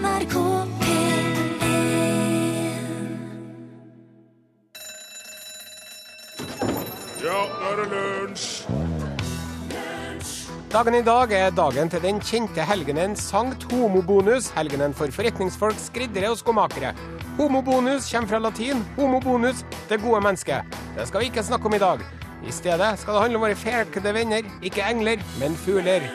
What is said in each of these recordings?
NRK P1 Ja, nå er det lunsj! Dagen i dag er dagen til den kjente helgenen Sankt Homobonus, helgenen for forretningsfolk, skriddere og skomakere. Homobonus kommer fra latin homobonus, det gode mennesket. Det skal vi ikke snakke om i dag. I stedet skal det handle om våre felkede venner, ikke engler, men fugler.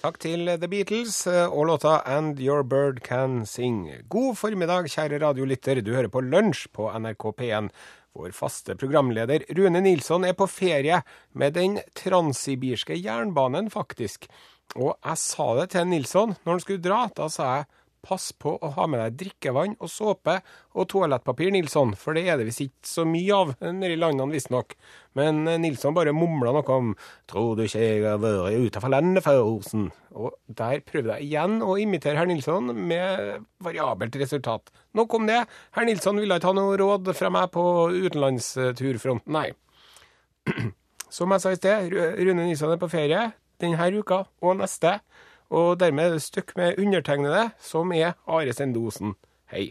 Takk til The Beatles eh, og låta And Your Bird Can Sing. God formiddag, kjære radiolytter. Du hører på Lunsj på NRK P1. Vår faste programleder Rune Nilsson er på ferie med den transsibirske jernbanen, faktisk. Og jeg sa det til Nilsson når han skulle dra. Da sa jeg pass på å ha med deg drikkevann og såpe og toalettpapir, Nilsson, for det er det visst ikke så mye av nede i landene, visstnok. Men eh, Nilsson bare mumla noe om 'Tror du ikke jeg har vært utenfor landet før, Osen?' Og der prøvde jeg igjen å imitere herr Nilsson med variabelt resultat. Nok om det. Herr Nilsson ville ikke ha noe råd fra meg på utenlandsturfronten, nei. Som jeg sa i sted, Rune Nilsson er på ferie denne uka og neste. Og dermed er det stykk med undertegnede, som er Are Sendosen. Hei.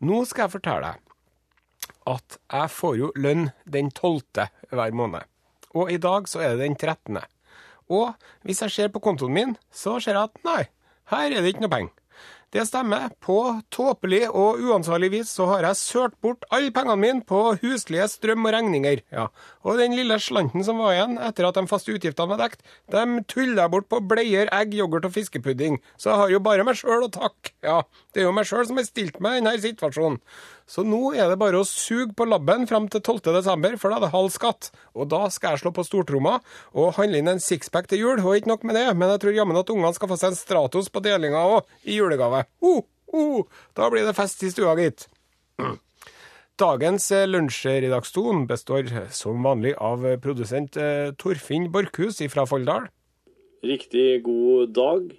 Nå skal jeg fortelle deg at jeg får jo lønn den 12. hver måned. Og i dag så er det den 13. Og hvis jeg ser på kontoen min, så ser jeg at nei, her er det ikke noe penger. Det stemmer. På tåpelig og uansvarlig vis så har jeg sølt bort alle pengene mine på huslige strøm og regninger. Ja. Og den lille slanten som var igjen etter at de faste utgiftene var dekt, de tulla jeg bort på bleier, egg, yoghurt og fiskepudding. Så jeg har jo bare meg sjøl å takke. Ja, det er jo meg sjøl som har stilt meg i denne situasjonen. Så nå er det bare å suge på labben fram til 12. desember, for da er det halv skatt. Og da skal jeg slå på stortromma og handle inn en sixpack til jul. Og ikke nok med det, men jeg tror jammen at ungene skal få seg en Stratos på delinga òg, i julegave. Uh, uh, da blir det fest i stua, gitt. Dagens eh, lunsjredaksjon består eh, som vanlig av eh, produsent Torfinn Borchhus fra Folldal. Riktig god dag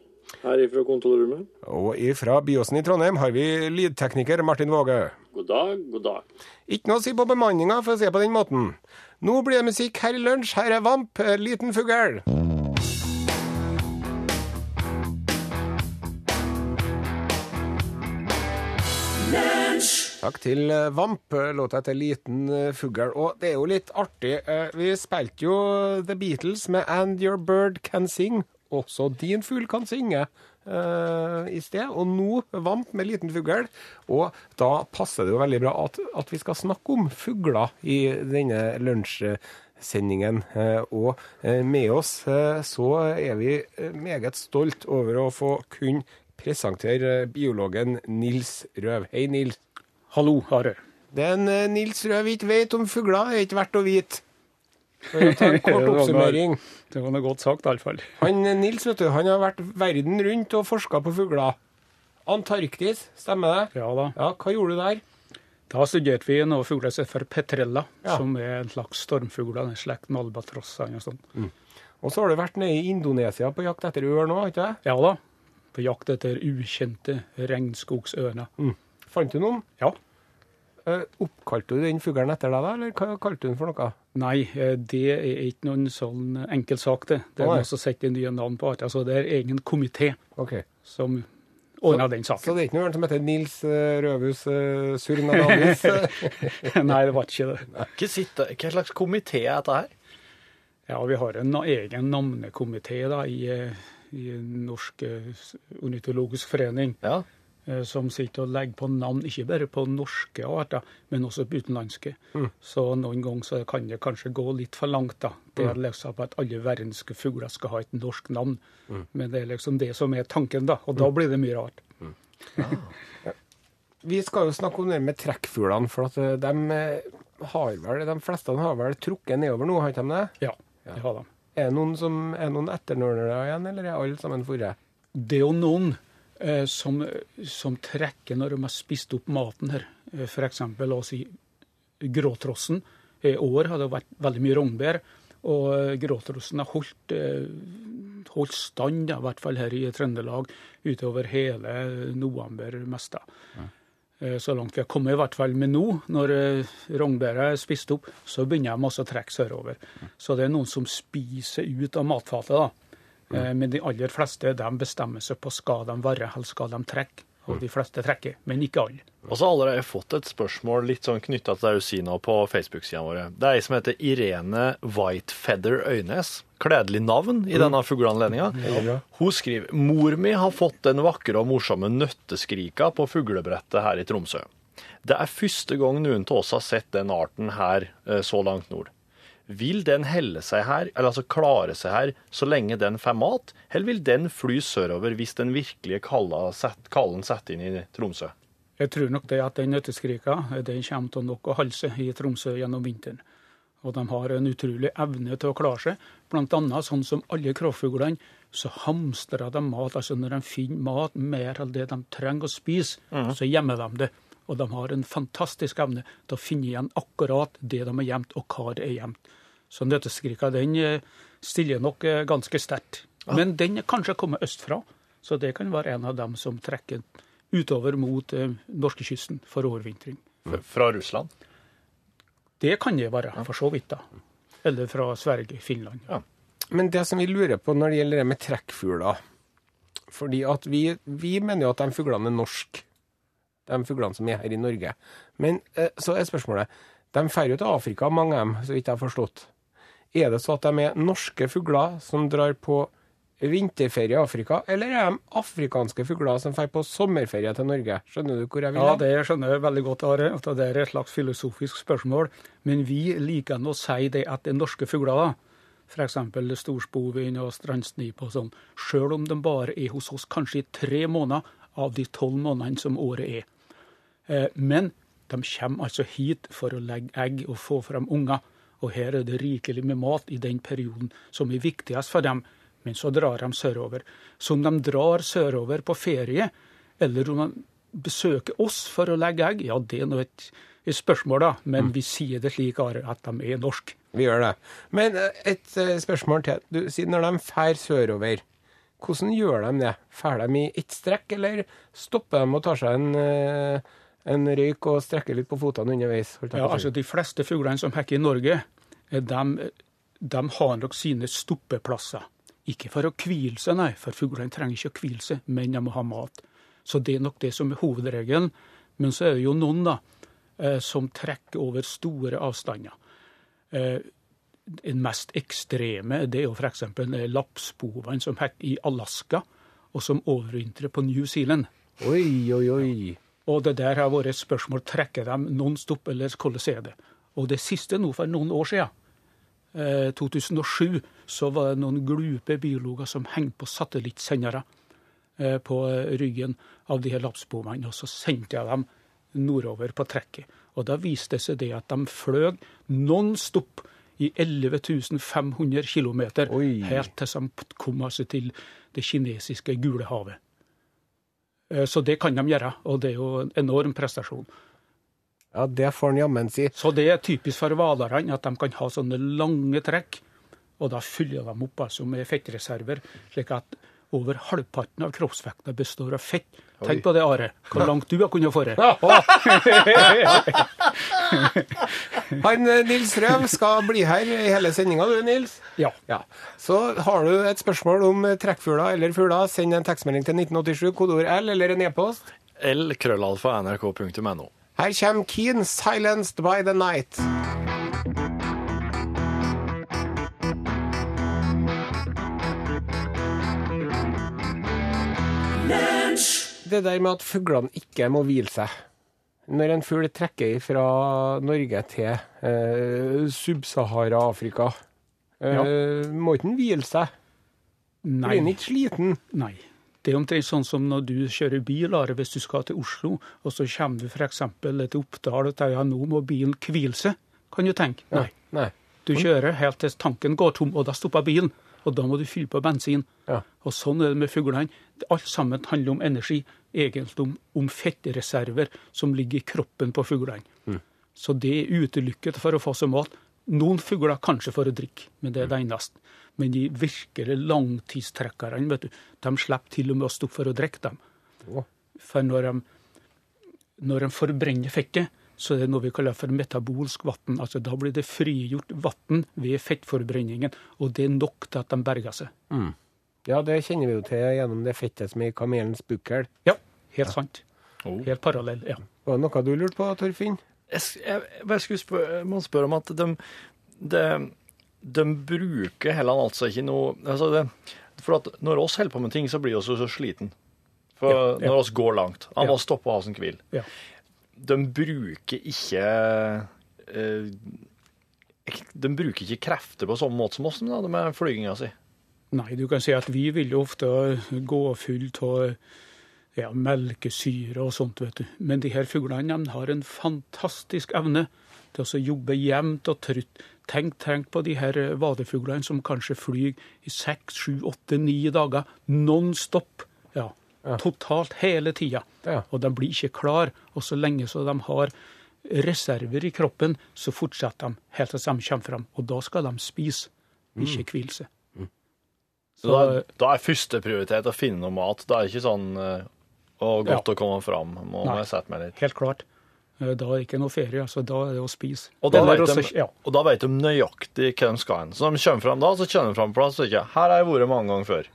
her ifra kontorrommet. Og ifra Byåsen i Trondheim har vi lydtekniker Martin Våge. God dag, god dag. Ikke noe å si på bemanninga, for å si det på den måten. Nå blir det musikk her i lunsj. Her er Vamp, eh, liten fugl. Takk til eh, Vamp, låta etter Liten eh, fugl. Og det er jo litt artig. Vi spilte jo The Beatles med And Your Bird Can Sing. Også Din fugl kan synge. uh, i sted, og nå Vamp med Liten fugl. Og da passer det jo veldig bra at, at vi skal snakke om fugler i denne lunsjsendingen. Uh, og uh, med oss så er vi meget stolt over å få kunne presentere biologen Nils Røv. Hei, Nils. Hallo, Are. Den Nils Røv ikke vet om fugler, er ikke verdt å vite. For å ta en kort oppsummering. Det var noe godt sagt, iallfall. Han eh, Nils vet du, han har vært verden rundt og forska på fugler. Antarktis, stemmer det? Ja da. Ja, Hva gjorde du der? Da studerte vi noen fugler som heter petrella, Ja. som er en slags stormfugler, en slekt med albatrosser og sånt. Og så har du vært nede i Indonesia på jakt etter ørn òg, ikke det? Ja da. På jakt etter ukjente regnskogsørner. Fant du noen? Ja. Eh, oppkalte du den fuglen etter deg, da, eller hva kalte du den for noe? Nei, eh, det er ikke noen sånn enkel sak, det. Det er nei. noe som setter nye navn på alt. Altså, det er egen komité okay. som ordner den saken. Så det er ikke noen som heter Nils eh, Røvhus Surnadalis? Nei, det var ikke det. Hva slags komité er dette her? Ja, vi har en egen navnekomité i, i Norsk ornitologisk forening. Ja. Eh, som sitter og legger på navn, ikke bare på norske arter, men også på utenlandske. Så noen ganger så kan det kanskje gå litt for langt. da. Det er liksom at alle verdenske fugler skal ha et norsk navn. Men det er liksom det som er tanken, da. Og da blir det mye rart. Vi skal jo snakke om det med trekkfuglene, for at eh, de eh, har vel, de fleste har vel trukket nedover nå, har ikke de det? Ja, de har dem. Er det noen, som, er noen etternølere igjen, eller er alle sammen forre? Det er jo noen som, som trekker når de har spist opp maten her. F.eks. For eksempel, la oss si gråtrossen. I år har det vært veldig mye rognbær, og eh, gråtrossen har holdt, eh, holdt stand, i hvert fall her i Trøndelag, utover hele november mest. Eh, Så langt vi har kommet, i hvert fall med nå, når eh, rognbæret er spist opp, så begynner de også å trekke sørover. Så det er noen som spiser ut av matfatet, da. Eh, Men de aller fleste de bestemmer seg på skal de være, eller skal de trekke. Og de fleste trekker, men ikke alle. Og så har allerede fått et spørsmål litt sånn knytta til det du sier nå på Facebook-sida vår. Det er ei som heter Irene Whitefeather Øynes. Kledelig navn i denne fugleanledninga. Hun skriver mor mi har fått den vakre og morsomme nøtteskrika på fuglebrettet her i Tromsø. Det er første gang noen av oss har sett den arten her eh, så langt nord. Vil den helle seg her, eller altså klare seg her, så lenge den får mat, eller vil den fly sørover hvis den virkelige kallen setter inn i Tromsø? Jeg tror nok det at den nøtteskrika den kommer til nok å holde seg i Tromsø gjennom vinteren. Og de har en utrolig evne til å klare seg. Blant annet sånn som alle kråfuglene, så hamstrer de mat. Altså når de finner mat mer enn det de trenger å spise, så gjemmer de det. Og de har en fantastisk evne til å finne igjen akkurat det de har gjemt, og hva det er gjemt. Så nøtteskrika den eh, stiller nok eh, ganske sterkt. Men den er kanskje kommet østfra, så det kan være en av dem som trekker utover mot eh, norskekysten for overvintring. Fra Russland? Det kan det være, for så vidt. da. Eller fra Sverige, Finland. Men det som vi lurer på når det gjelder det med trekkfugler Fordi at vi, vi mener jo at de fuglene er norske, de fuglene som er her i Norge. Men eh, så er spørsmålet De drar jo til Afrika, mange av dem, så vidt jeg har forstått. Er det så at de er norske fugler som drar på vinterferie i Afrika, eller er de afrikanske fugler som drar på sommerferie til Norge? Skjønner du hvor jeg vil? Ja, det skjønner jeg veldig godt, Are. at Det er et slags filosofisk spørsmål. Men vi liker å si det at det er norske fugler, f.eks. storspovin og strandsnip og sånn, sjøl om de bare er hos oss kanskje i tre måneder av de tolv månedene som året er. Eh, Men de kommer altså hit for å legge egg og få frem unger. Og her er det rikelig med mat i den perioden som er viktigst for dem. Men så drar de sørover. Så om de drar sørover på ferie, eller om de besøker oss for å legge egg, ja, det er nå et, et spørsmål, da. Men vi sier det slik, Are, at de er norske. Vi gjør det. Men eh, et eh, spørsmål til. Du sier når de drar sørover, hvordan gjør de det? Drar de i ett strekk, eller stopper de og tar seg en, en røyk og strekker litt på føttene underveis? Ja, altså De fleste fuglene som hekker i Norge, eh, de, de har nok sine stoppeplasser. Ikke for å hvile seg, nei, for fuglene trenger ikke å hvile seg, men de må ha mat. Så det er nok det som er hovedregelen. Men så er det jo noen da, eh, som trekker over store avstander. Eh, Den mest ekstreme det er jo f.eks. lapspovene som hekker i Alaska, og som overvintrer på New Zealand. Oi, oi, oi. Og det der har vært et spørsmål trekker de non-stop, eller hvordan er det? Og det siste nå, for noen år siden, eh, 2007, så var det noen glupe biologer som hengte på satellittsendere eh, på ryggen av de her lapsbomene, og så sendte jeg dem nordover på trekket. Og da viste det seg det at de fløy non-stop i 11 500 km, helt til de kom seg til det kinesiske Gulehavet. Eh, Så det kan de gjøre, og det er jo en enorm prestasjon. Ja, det får han jammen si. Så det er typisk for hvalerne at de kan ha sånne lange trekk, og da fyller de opp altså med fettreserver, slik at over halvparten av kroppsvekta består av fett. Tenk på det, Are, hvor langt du har kunnet få det. Han eh, Nils Røv skal bli her i hele sendinga, du Nils. Ja. Ja. Så har du et spørsmål om eh, trekkfugler eller fugler, send en tekstmelding til 1987, kodeord L eller en e-post. L krøllalfa nrk.no. Her kommer Keen, 'Silenced by the Night'. Det der med at fuglene ikke må hvile seg. Når en fugl trekker fra Norge til eh, Sub-Sahara-Afrika, eh, må ikke den hvile seg? Nei. Blir den ikke sliten? Nei. Det er omtrent sånn som når du kjører bil, Are, hvis du skal til Oslo, og så kommer du f.eks. til Oppdal og sier ja, nå må bilen hvile seg. Kan du tenke? Nei. Nei. Du kjører helt til tanken går tom, og da stopper bilen. Og da må du fylle på bensin. Ja. Og sånn er det med fuglene. Alt sammen handler om energi. Egentlig om, om fettreserver som ligger i kroppen på fuglene. Så det er utelukket for å få seg mat. Noen fugler kanskje for å drikke, men det er det eneste. Men de virkelig langtidstrekkerne, vet du, de slipper til og med å stoppe for å drikke dem. For når de, når de forbrenner fettet, så det er noe vi kaller for metabolsk vann. Altså, da blir det frigjort vann ved fettforbrenningen, og det er nok til at de berger seg. Ja, det kjenner vi jo til gjennom det fettet som er i kamelens bukkel. Ja, Helt sant. Oh. Helt parallell. ja. Var det noe du lurte på, Torfinn? Jeg, jeg, jeg skulle spørre, må spørre om at de, de, de bruker heller altså ikke noe altså det, For at når oss holder på med ting, så blir vi så sliten. For Ja, ja. når oss går langt. Han Ja. må stoppe å ha sin hvil. De bruker ikke eh, De bruker ikke krefter på samme måte som oss da, med flyginga si. Nei, du kan si at vi vil jo ofte gå fullt av ja, melkesyre og sånt, vet du. Men de her fuglene de har en fantastisk evne til å jobbe jevnt og trutt. Tenk, tenk på de her vadefuglene som kanskje flyr i seks, sju, åtte, ni dager non stop. Ja, totalt hele tida. Ja. Og de blir ikke klar. Og så lenge så de har reserver i kroppen, så fortsetter de helt til de kommer fram. Og da skal de spise, ikke hvile seg. Så da, da er førsteprioritet å finne noe mat. Da er det ikke sånn eh, å godt Ja. å komme fram. Må Nei. jeg sette meg litt. Helt klart. Eh, Da er det ikke noe ferie, altså. Da er det å spise. Og da, vet også- de, ja. og da vet de nøyaktig hva de skal hen. Så når de kommer fram da, så kommer de fram på plass og ikke her har jeg vært mange ganger før.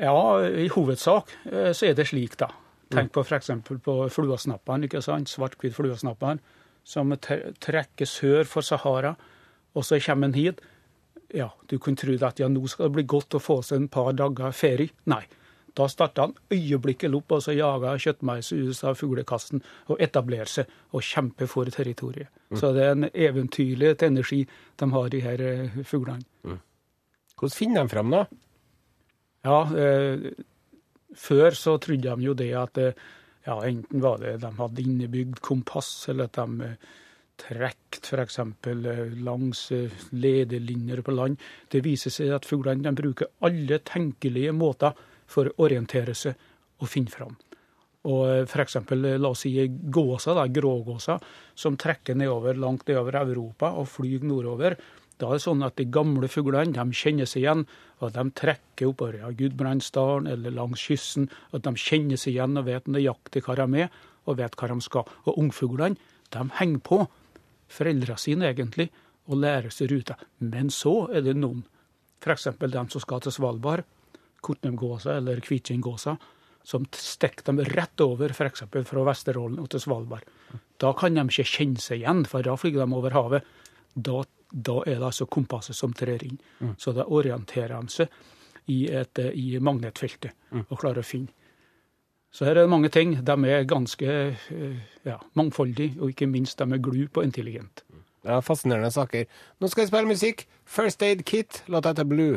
Ja, i hovedsak eh, så er det slik, da. Tenk på f.eks. på fluesnapperen, ikke sant? svart-hvit fluesnappene, som trekker sør for Sahara, og så kommer en hit. Ja, du kunne tro at ja, nå skal det bli godt å få seg en par dager ferie. Nei. Da starter han øyeblikket opp og så jager kjøttmeis ut av fuglekassen og etablerer seg og kjemper for territoriet. Så det er en eventyrlig energi de har, de her fuglene. fuglene. Hvordan finner de fram, da? Ja, eh, før så trodde de jo det at eh, ja, enten var det de hadde innebygd kompass, eller at de eh, trekt f.eks. Langs ledelinjer på land. Det viser seg at fuglene bruker alle tenkelige måter for å orientere seg og finne fram. Og f.eks. la oss si gåsa, da, grågåsa, som trekker nedover, langt nedover Europa og flyr nordover. Da er det sånn at de gamle fuglene de kjenner seg igjen, og de trekker oppover ja, Gudbrandsdalen eller langs kysten. At de kjenner seg igjen og vet nøyaktig hva de er, og vet hva de skal. Og ungfuglene de henger på foreldrene sine egentlig, og lærer seg ruta. Men så er det noen, f.eks. dem som skal til Svalbard, Kortnemgåsa eller Kvitkinggåsa, som stikker dem rett over f.eks. fra Vesterålen og til Svalbard. Da kan de ikke kjenne seg igjen, for da flyr de over havet. Da, da er det altså kompasset som trer inn. Så da orienterer de seg i, et, i magnetfeltet og klarer å finne. Så her er det mange ting. De er ganske eh, ja, mangfoldige, og ikke minst de er glupe og intelligente. er Fascinerende saker. Nå skal jeg spille musikk. First Aid Kit, låta heter Blue.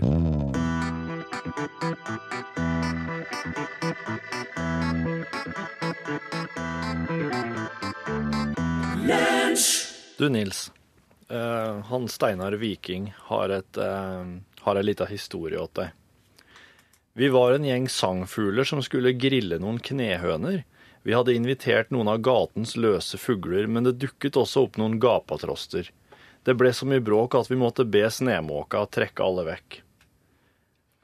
Du Nils, eh, han Steinar Viking har, et, uh, har en liten historie åt deg. Vi var en gjeng sangfugler som skulle grille noen knehøner. Vi hadde invitert noen av gatens løse fugler, men det dukket også opp noen gapatroster. Det ble så mye bråk at vi måtte be snemåka trekke alle vekk.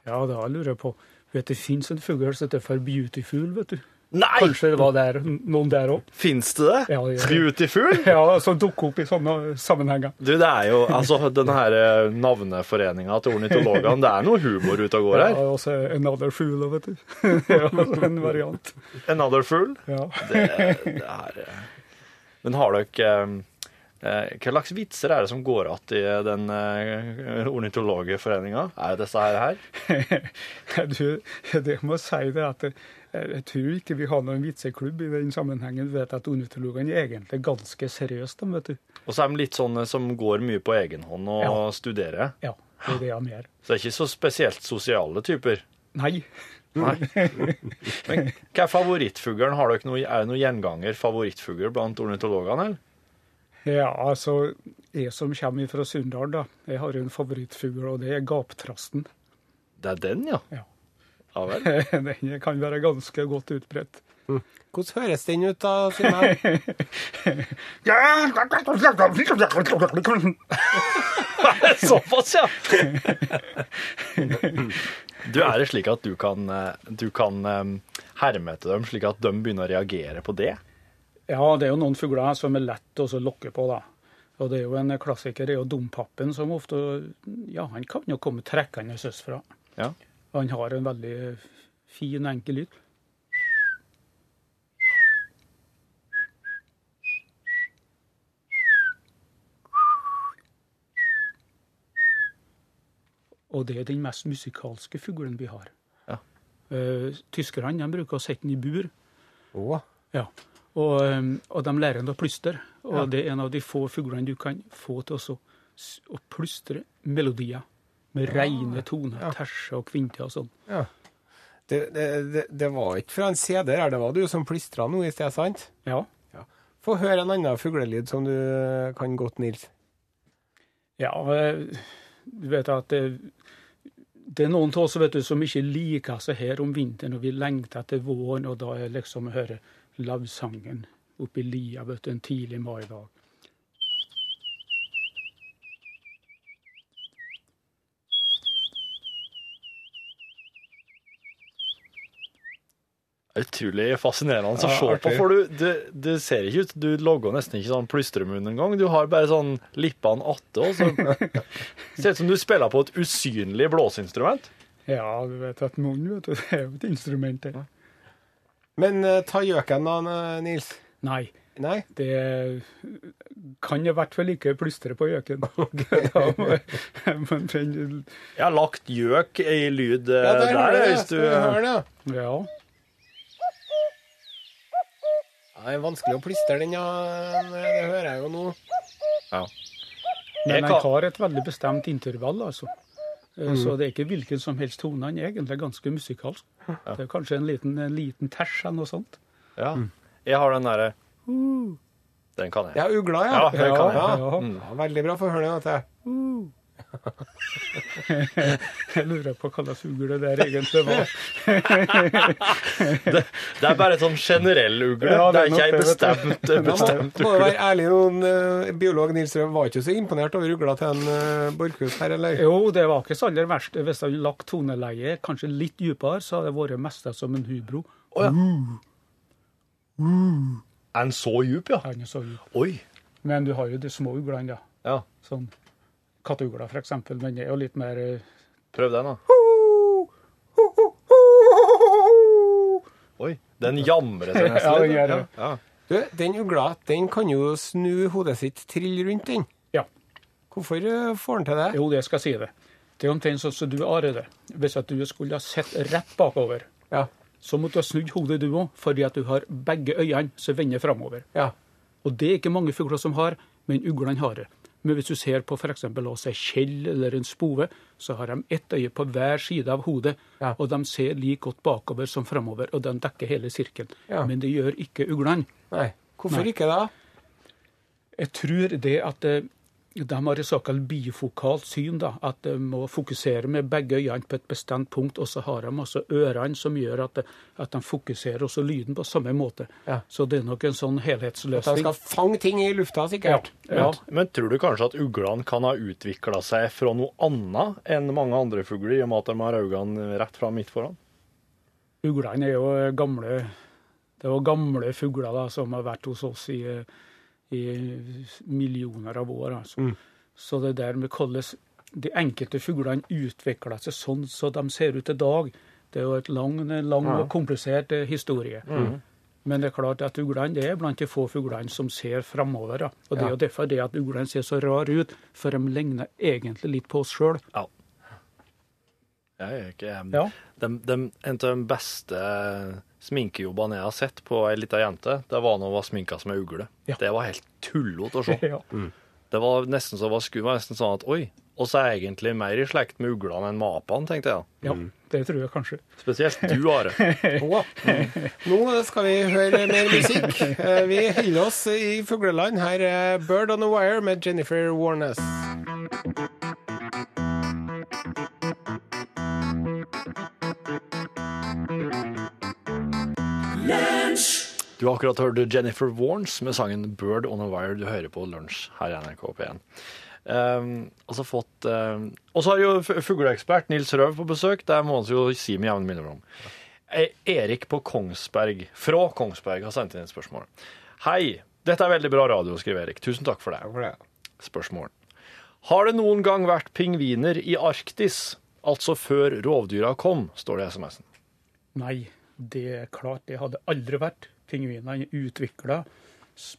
Ja, det lurer jeg på Vet du, Det fins en fugl som heter for beautiful, vet du. Nei! Kanskje det var der, noen der òg? Fins det det? Ja, det gjør det. Beautiful? Ja, som dukker opp i sånne sammenhenger. Du, det er jo altså denne her eh, navneforeninga til ornitologene, det er noe humor ute og går Ja, her. og så another fool, vet du. ja, en variant. Another fool. Ja. Det, det er eh, Men har dere eh, Hva slags vitser er det som går igjen i den ornitologforeninga? Er det disse her? her? Du, det må jeg si det at jeg tror ikke vi har noen vitseklubb i den sammenhengen. Du vet at ornitologene er egentlig ganske seriøse, de, vet du. Og så er de litt sånne som går mye på egen hånd og Ja. studerer. Ja, det er det de gjør. Så det er ikke så spesielt sosiale typer. Nei. Nei. Men hva er favorittfuglen? Har dere noe, er det noen gjenganger favorittfugl blant ornitologene? eller? Ja, altså, jeg som kommer fra Sunndal, da, jeg har jo en favorittfugl, og det er gaptrasten. Det er den, ja. Ja. Ja vel. Den kan være ganske godt utbredt. Hvordan høres den ut, da, Simen? Såpass, ja! Du, Er det slik at du kan, eh, du kan herme etter dem, slik at de begynner å reagere på det? Ja, det er jo noen fugler som er lett å så lokke på, da. Og det er jo en klassiker, det er jo dompapen, som ofte Ja, han kan jo komme trekkende østfra. Ja. Han har en veldig fin, enkel lyd. Og det er den mest musikalske fuglen vi har. Ja. Uh, Tyskerne bruker å sette den i bur. Oh. Ja. Og, eh, og, de lærer den å plystre. Og ja. det er en av de få fuglene du kan få til å, å plystre melodier. Med rene toner, Ja. terser og kvinter og sånn. ja. Det, det, det, var ikke fra en CD her, det var du som plystra nå i sted, sant? Ja. Få høre en annen fuglelyd som du kan godt, Nils. Ja, eh, du vet at det, det er noen av oss vet du, som ikke liker seg her om vinteren, og vi lengter etter våren, og da er liksom å høre lavsangen oppe i lia vet du, en tidlig maidag. Utrolig fascinerende å Ja, se på, for du, det, du, ser ikke ut Du logger nesten ikke sånn plystremunn engang. Du har bare sånn lippene atte, ser ut som du spiller på et usynlig blåseinstrument. Ja, du vet at munnen vet du, det er jo et instrument. Ja. Men uh, ta gjøken da, eh, Nils. Nei, Nei? det kan i hvert fall ikke plystre på gjøken. Jeg har lagt gjøk i lyd eh, Ja, der der, hvis du Skal vi høre det? ja. Ja, det er vanskelig å plystre den, ja. Det hører jeg jo nå. ja. Men Jeg han har et veldig bestemt intervall, altså. Eh, Mm. Så det er ikke hvilken som helst tone. Han er egentlig ganske musikalsk. Det er kanskje en liten, en liten ters eller noe sånt. ja. Jeg har den derre Den kan jeg. Ja, ugla, ja. Ja, den kan jeg. Ja, Ja. ja, veldig bra. Få høre det. vet du. Jeg lurer på hva slags ugle det der egentlig var. Det er bare et sånn generell ugle. Ja, det det er er ikke ei bestemt, bestemt, ugle. må, må være ærlig, noen eh, biolog Nils Røe var ikke så imponert over ugla til en uh, Borchhus her, eller? Jo, det var ikke så aller verst. Hvis jeg hadde lagt toneleie kanskje litt dypere, så hadde det vært mest som en hubro. Oh, ja. Er den så djup, ja? Han er så djup. Oi. Men du har jo de små uglene, da. Ja. Sånn katteugler, for eksempel. Men det er jo litt mer eh, Prøv den, da. Oi. Den jamrer seg nesten Ja, den gjør det. Ja. Du, den ugla den kan jo snu hodet sitt trill rundt, den. Ja. Hvorfor eh, får den til det? Jo, det skal jeg si det. Det er omtrent sånn som du, Are, det. Hvis at du skulle ha sett rett bakover, Ja. så måtte du ha snudd hodet du òg, fordi at du har begge øynene som vender framover. ja. Og det er ikke mange fugler som har, men uglene har det. Men hvis du ser på f.eks. en skjell eller en spove, så har de ett øye på hver side av hodet, Ja. og de ser like godt bakover som framover, og de dekker hele sirkelen. Ja. Men det gjør ikke uglene. Nei. Hvorfor Nei. ikke da? Jeg tror det at eh, de har et såkalt bifokalt syn, da, at de må fokusere med begge øynene på et bestemt punkt, og så har de også ørene som gjør at, at de fokuserer også lyden på samme måte. Ja. Så det er nok en sånn At de skal fange ting i lufta, sikkert. Ja. Men tror du kanskje at uglene kan ha utvikla seg fra noe annet enn mange andre fugler, i og med at de har øynene rett fram midt foran? Uglene er jo gamle det var gamle fugler da, som har vært hos oss i, eh, i millioner av år. Altså. Så det der med hvordan de enkelte fuglene utvikler seg sånn som de ser ut i dag, det er jo et lang, lang ja. og komplisert historie. historie. Men det er klart at uglene det er blant de få fuglene som ser framover. Og det er jo derfor det at uglene ser så rare ut, for de ligner egentlig litt på oss sjøl. Ja. Jeg er ikke Ja. de, de, En av de beste sminkejobbene jeg har sett på ei lita jente, det var når hun var sminka som ei ugle. Ja. Det var helt tullete å se. Ja. Det var nesten så var skummelt. Nesten sånn at oi, oss er egentlig mer i slekt med uglene enn med apene, tenkte jeg. ja, det tror jeg kanskje. Spesielt du, Are. Å, Nå skal vi høre mer musikk. Eh, Vi holder oss i fugleland. Her er Bird on the Wire med Jennifer Warnes. Du har akkurat hørt Jennifer Warnes med sangen 'Bird on a Wire'. Du hører på Lunsj her i NRK P1. Um, og så fått um, Og så har jo fugleekspert Nils Røv på besøk. Det må vi jo si med jevne mellomrom. Eh, Erik på Kongsberg, fra Kongsberg, har sendt inn et spørsmål. Hei, dette er veldig bra radio, skriver Erik. Tusen takk for det. Spørsmål. Har det noen gang vært pingviner i Arktis? Altså før rovdyra kom, står det i SMS-en. Nei, det er klart det hadde aldri vært. Pingvinene utvikla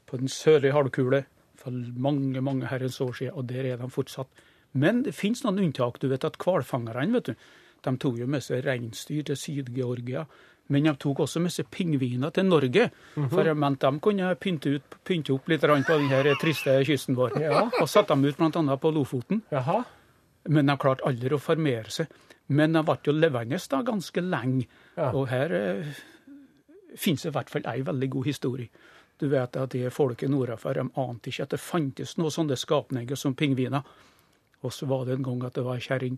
på den sørlige halvkule for mange mange herrens år siden, og der er de fortsatt. Men det finnes noen unntak. Du vet at hvalfangerne vet du, de tok jo med seg reinsdyr til Syd-Georgia. Men de tok også med seg pingviner til Norge, for jeg mente de kunne pynte, ut, pynte opp litt på denne triste kysten vår. Og satte dem ut bl.a. på Lofoten. Jaha. Men de klarte aldri å formere seg. Men de ble jo levende da ganske lenge. Ja. Og her eh, finnes det i hvert fall ei veldig god historie. Du vet at det folket nordafor de ante ikke at det fantes noe sånne skapninger som pingviner. Og så var det en gang at det var ei kjerring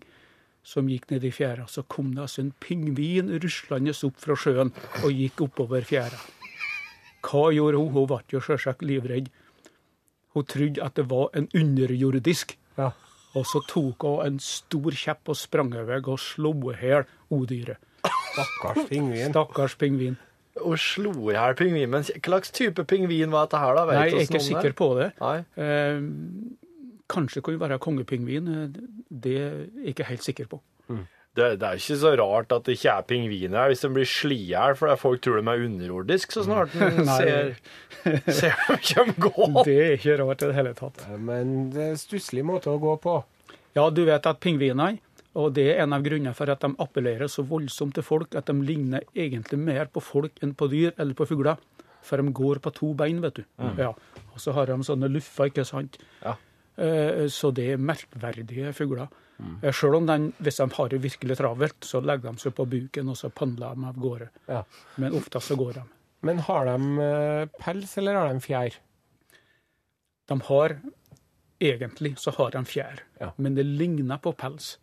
som gikk ned i fjæra. Så kom det altså en pingvin ruslende opp fra sjøen og gikk oppover fjæra. Hva gjorde hun? Hun ble jo selvsagt livredd. Hun trodde at det var en underjordisk. Ja. Og så tok hun en stor kjepp og sprang over og slo i hjel odyret. Stakkars pingvin. Stakkars pingvin. Og slo i hjel pingvin. Men hva slags type pingvin var dette her, da? Vet Nei, jeg er ikke sikker på det. Nei. Eh, kanskje det kunne være kongepingvin. eh, Det er jeg ikke helt sikker på. Det, det er ikke så rart at det ikke er pingviner her hvis de blir slått i hjel fordi folk tror de er underjordisk så snart de ser, ser dem gå. Det er ikke rart i det hele tatt. Men det er en stusslig måte å gå på. Ja, du vet at pingvinene, og det er en av grunnene for at de appellerer så voldsomt til folk, at de ligner egentlig mer på folk enn på dyr eller på fugler. For de går på to bein, vet du. Ja. Og så har de sånne luffer, ikke sant. Ja. Eh, Så det er merkverdige fugler. Mm. Selv om de, hvis de har det virkelig travelt, så legger de seg på buken og så pandler de av gårde. Ja. Men oftest så går de. Men har de eh, pels, eller har de fjær? De har Egentlig så har de fjær, Ja. men det ligner på pels.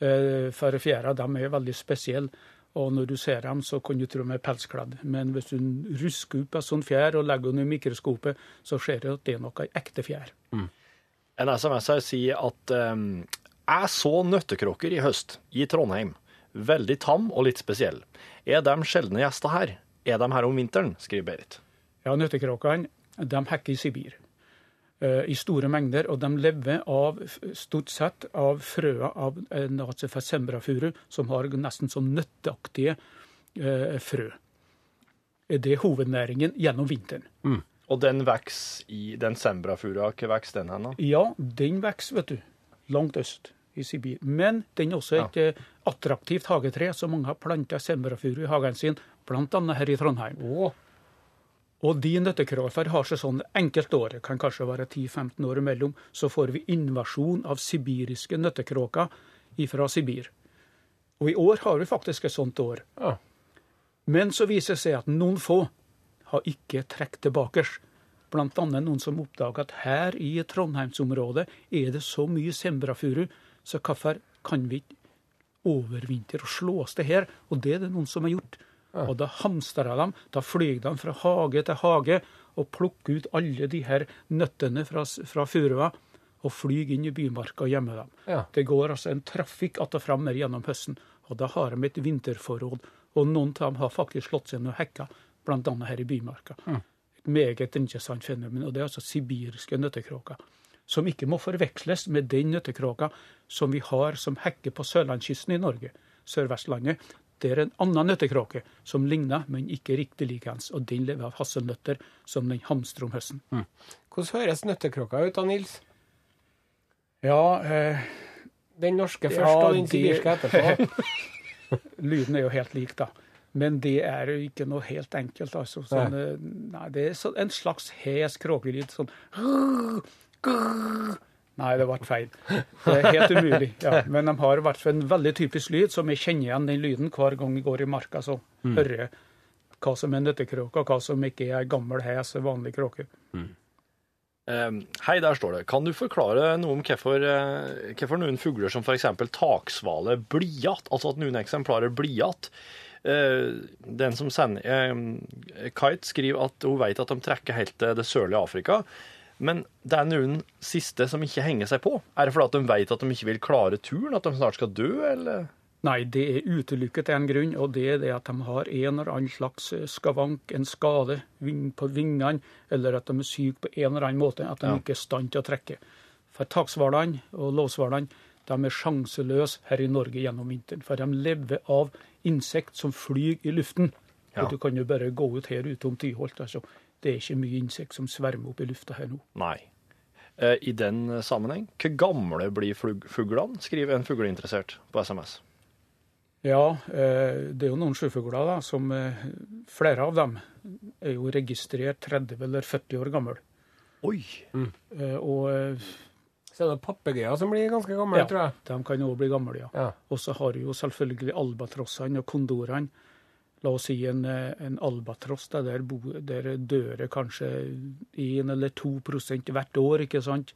Eh, For fjæra de er veldig spesielle, og når du ser dem, så kan du tro de er pelskledd. Men hvis du rusker opp en sånn fjær og legger den i mikroskopet, så ser du at det er noe ekte fjær. En SMS her sier at um, jeg så nøttekråker i høst i Trondheim. Veldig tam og litt spesiell. Er de sjeldne gjester her? Er de her om vinteren? skriver Berit. Ja, Nøttekråkene de hekker i Sibir i store mengder, og de lever av, stort sett av frøa av en art som som har nesten sånn nøtteaktige eh, frø. Det er hovednæringen gjennom vinteren. Og den vokser i den sembrafura. hvor vokser den hen? Ja, den vokser, vet du, langt øst i Sibir. Men den er også et ja. attraktivt hagetre, så mange har planta sembrafuru i hagen sin, bl.a. her i Trondheim. Å, Og de nøttekrafer har seg sånn enkelte år, kan kanskje være 10-15 år imellom, så får vi invasjon av sibiriske nøttekråker fra Sibir. Og i år har vi faktisk et sånt år. Ja. Men så viser det seg at noen få har ikke trukket tilbake. Annet noen som oppdager at her i Trondheimsområdet er det så mye sembrafuru, så hvorfor kan vi ikke overvintre og slå oss til her? Og det er det noen som har gjort. Og da hamstrer de, da flyr de fra hage til hage og plukker ut alle de her nøttene fra, fra furua og flyr inn i bymarka og gjemmer dem. Ja. Det går altså en trafikk att og fram gjennom høsten, og da har de et vinterforråd. Og noen av dem har faktisk slått seg ned og hekka, bl.a. her i bymarka. Et meget interessant fenomen. Og det er altså sibirske nøttekråker. Som ikke må forveksles med den nøttekråka som vi har som hekker på sørlandskysten i Norge, Sør-Vestlandet. Det er en annen nøttekråke som ligner, men ikke riktig likeens. Og den lever av hasselnøtter som den hamstrer om høsten. Hvordan høres nøttekråka ut da, Nils? Ja, eh, Den norske først Ja, og den det- sibirske etterpå. lyden er jo helt lik, da. Men det er jo ikke noe helt enkelt. altså. Sånn, nei. nei, det er så, en slags hes kråkelyd. Sånn Nei, det ble feil. Det er helt umulig. ja. Men de har fall en veldig typisk lyd, så vi kjenner igjen den lyden hver gang vi går i marka. Så hører jeg hva som er nøttekråke, og hva som ikke er gammel hes, vanlig kråke. Um, hei, der står det. Kan du forklare noe om hvorfor, eh, hvorfor noen fugler som f.eks. taksvale blir igjen? Altså at noen eksemplarer blir igjen? Eh, den som sender eh, Kite skriver at hun vet at de trekker helt til det sørlige Afrika. Men det er noen siste som ikke henger seg på. Er det fordi at de vet at de ikke vil klare turen? At de snart skal dø, eller? Nei, det er utelukket en grunn, og det er det at de har en eller annen slags eh, skavank, en skade på vingene, eller at de er syke på en eller annen måte, at de Ja. ikke er i stand til å trekke. For takshvalene og låshvalene de er sjanseløse her i Norge gjennom vinteren, for de lever av insekt som flyr i luften. Ja. Og du kan jo bare gå ut her ute om Tyholt. altså. Det er ikke mye insekt som svermer opp i lufta her nå. Nei. Eh, I den sammenheng, hvor gamle blir fuglene, skriver en fugleinteressert på SMS. Ja, eh, det er jo noen sjøfugler da, som eh, flere av dem er jo registrert 30 eller 40 år gammel. Oi! Eh, Og eh, Så er det papegøyer som blir ganske gamle, Ja. tror jeg. de kan jo bli gamle, ja. Ja. Og så har du jo selvfølgelig albatrossene og kondorene. La oss si en, eh, en albatross, da, der, bo, der dør kanskje 1 eller 2% hvert år, ikke sant?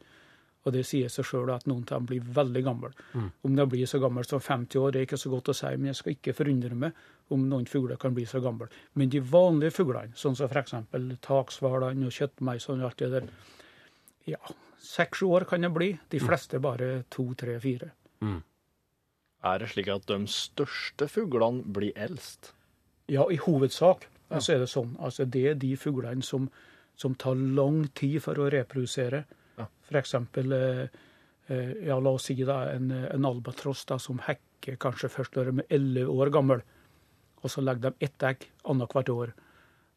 Og det sier seg sjøl at noen av dem blir veldig gamle. Om de blir så gamle som 50 år, det er ikke så godt å si, men jeg skal ikke forundre meg om noen fugler kan bli så gamle. Men de vanlige fuglene, sånn som f.eks. taksvalene og kjøttmeisene og alt det der, ja, seks-sju år kan det bli. De fleste bare to, tre, fire. Er det slik at de største fuglene blir eldst? Ja, i hovedsak så er det sånn. Altså, det er de fuglene som, som tar lang tid for å reprodusere. Ja. Eksempel, eh, eh, ja, la oss si da, en, en albatross da, som hekker kanskje først når de er 11 år gammel, og så legger de ett egg annethvert år.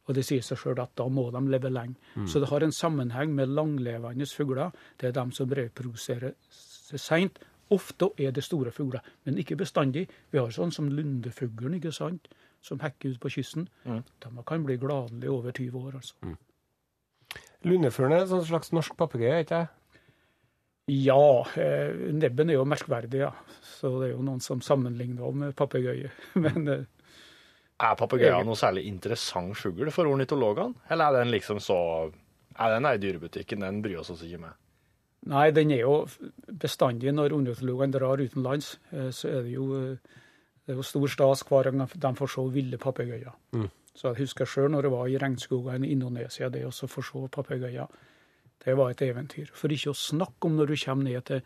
Og det sier seg sjøl at da må de leve lenge. Så det har en sammenheng med langlevende fugler. Det er de som reproduserer seg seint. Ofte er det store fugler, men ikke bestandig. Vi har sånn som lundefuglen, ikke sant, som hekker ut på kysten. De kan bli gladelig over 20 år, altså. Lundefuglen er en sånn slags norsk papegøye, ikke det? Ja, eh, nebben er jo merkverdig, ja. Så det er jo noen som sammenligner henne med papegøye. Men eh, Er papegøyen noe særlig interessant fugl for ornitologene? Eller er den liksom så Er den i dyrebutikken, den bryr oss oss ikke med? Nei, den er jo bestandig når ornitologene drar utenlands, eh, så er det jo, eh, det er jo stor stas hver gang de får se ville papegøyer. Så jeg husker sjøl når jeg var i regnskogene i Indonesia, det å få se papegøyer. Det var et eventyr. For ikke å snakke om når du kommer ned til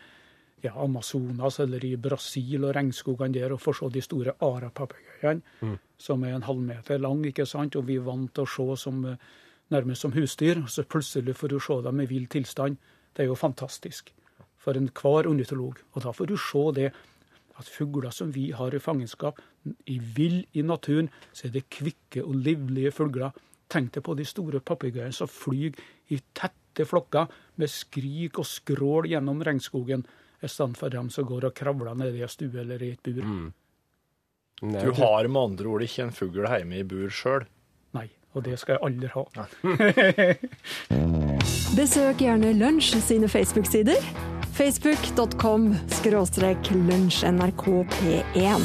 ja, Amazonas eller i Brasil og regnskogene der og får se de store arapapegøyene, som er en halvmeter lang, ikke sant, og vi er vant til å se som, eh, nærmest som husdyr. Så plutselig får du se dem i vill tilstand. Det er jo fantastisk for enhver ornitolog. Og da får du se det at fugler som vi har i fangenskap, i vill i naturen, så er det kvikke og livlige fugler. Tenk deg på de store papegøyene som flyr i tette flokker med skrik og skrål gjennom regnskogen, i stedet for dem som går og kravler nede i en stue eller i et bur. Nei, Du har med andre ord ikke en fugl hjemme i bur sjøl. Nei, og det skal jeg aldri ha. Besøk gjerne Lunsj sine Facebook-sider. Facebook.com skråstrek lunsjnrkp1.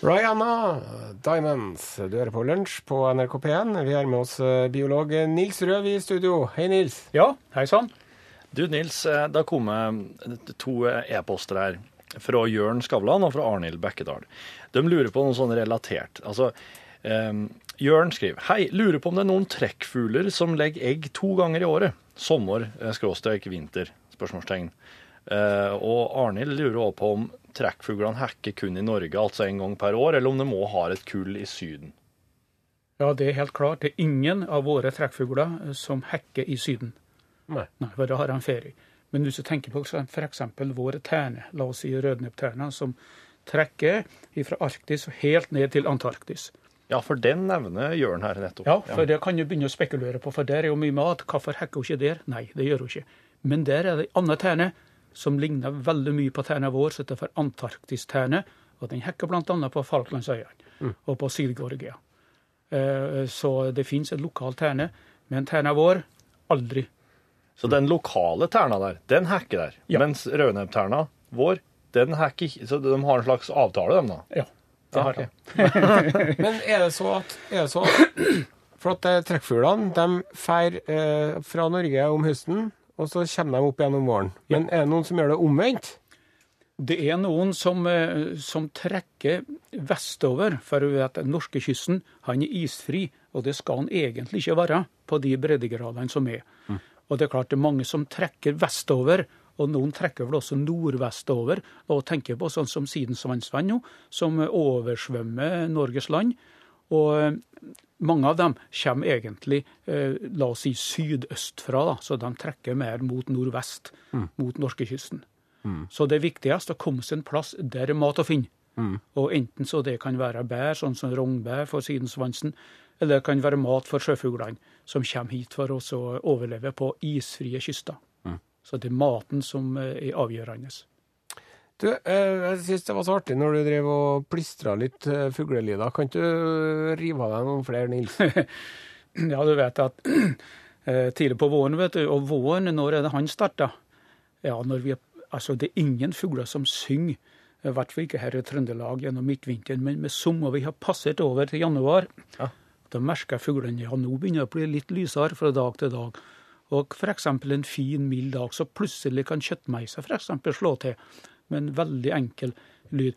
Rihanna, Diamonds. Du hører på Lunsj på NRK P1. Vi har med oss eh, biolog Nils Røv i studio. Hei, Nils. Ja, hei sann. Du Nils, eh, det har kommet to e-poster her. Fra Jørn Skavlan og fra Arnhild Bekkedal. De lurer på noe sånn relatert. Altså, um, Jørn skriver Hei, lurer på om det er noen trekkfugler som legger egg to ganger i året. Sommer, eh, skråstrek, vinter. Spørsmålstegn. Eh, og Arnhild lurer også på om trekkfuglene hekker kun i Norge, altså en gang per år, eller om de må ha et kull i Syden. Ja, det er helt klart. Det er ingen av våre trekkfugler eh, som hekker i Syden. Nei. Nei, for da har han ferie. Men hvis du tenker på f.eks. våre terne, la oss si rødnebbterna, som trekker fra Arktis og helt ned til Antarktis. Ja, for den nevner Jørn her nettopp. Ja, for det kan du begynne å spekulere på, for der er jo mye mat. Hvorfor hekker hun ikke der? Nei, det gjør hun ikke. Men der er det en annen terne som ligner veldig mye på terna vår, som heter for antarktisterne. Og den hekker bl.a. på Falklandsøyene og på Syd-Georgia. Eh, Så det finnes en lokal terne, men terna vår aldri. Så den lokale terna der, den hekker der. Ja. Mens rødnebbterna vår, den hekker ikke. Så de har en slags avtale, de da. Ja, det har de. Men er det så at, er det så at For at trekkfuglene de drar eh, fra Norge om høsten, og så kommer de opp igjen om våren. Men er det noen som gjør det omvendt? Det er noen som, eh, som trekker vestover, for du vet, norskekysten han er isfri, og det skal han egentlig ikke være på de breddegradene som er. Og det er klart det er mange som trekker vestover, og noen trekker vel også nordvestover. Og tenker på sånn som Sidensvannsvann nå, som oversvømmer Norges land. Og eh, mange av dem kommer egentlig, eh, la oss si, sydøstfra, da, så de trekker mer mot nordvest, mot norskekysten. Så det er viktigst å komme seg en plass der det er mat å finne. Og enten så det kan være bær, sånn som rognbær for sidensvansen, eller det kan være mat for sjøfuglene som kommer hit for å overleve på isfrie kyster. Så det er maten som eh, er avgjørende. Du, eh, jeg syns det var så artig når du drev og plystra litt eh, fuglelyder. Kan ikke du rive av deg noen flere, Nils? Ja, du vet at eh, tidlig på våren, vet du, og våren, når er det han starta? Ja, når vi, altså det er ingen fugler som synger, i hvert fall ikke her i Trøndelag gjennom midtvinteren, men med sommer vi har passert over til januar, Ja. da merker fuglene ja, nå begynner det å bli litt lysere fra dag til dag. Og f.eks. en fin, mild dag, så plutselig kan kjøttmeisa f.eks. slå til med en veldig enkel lyd.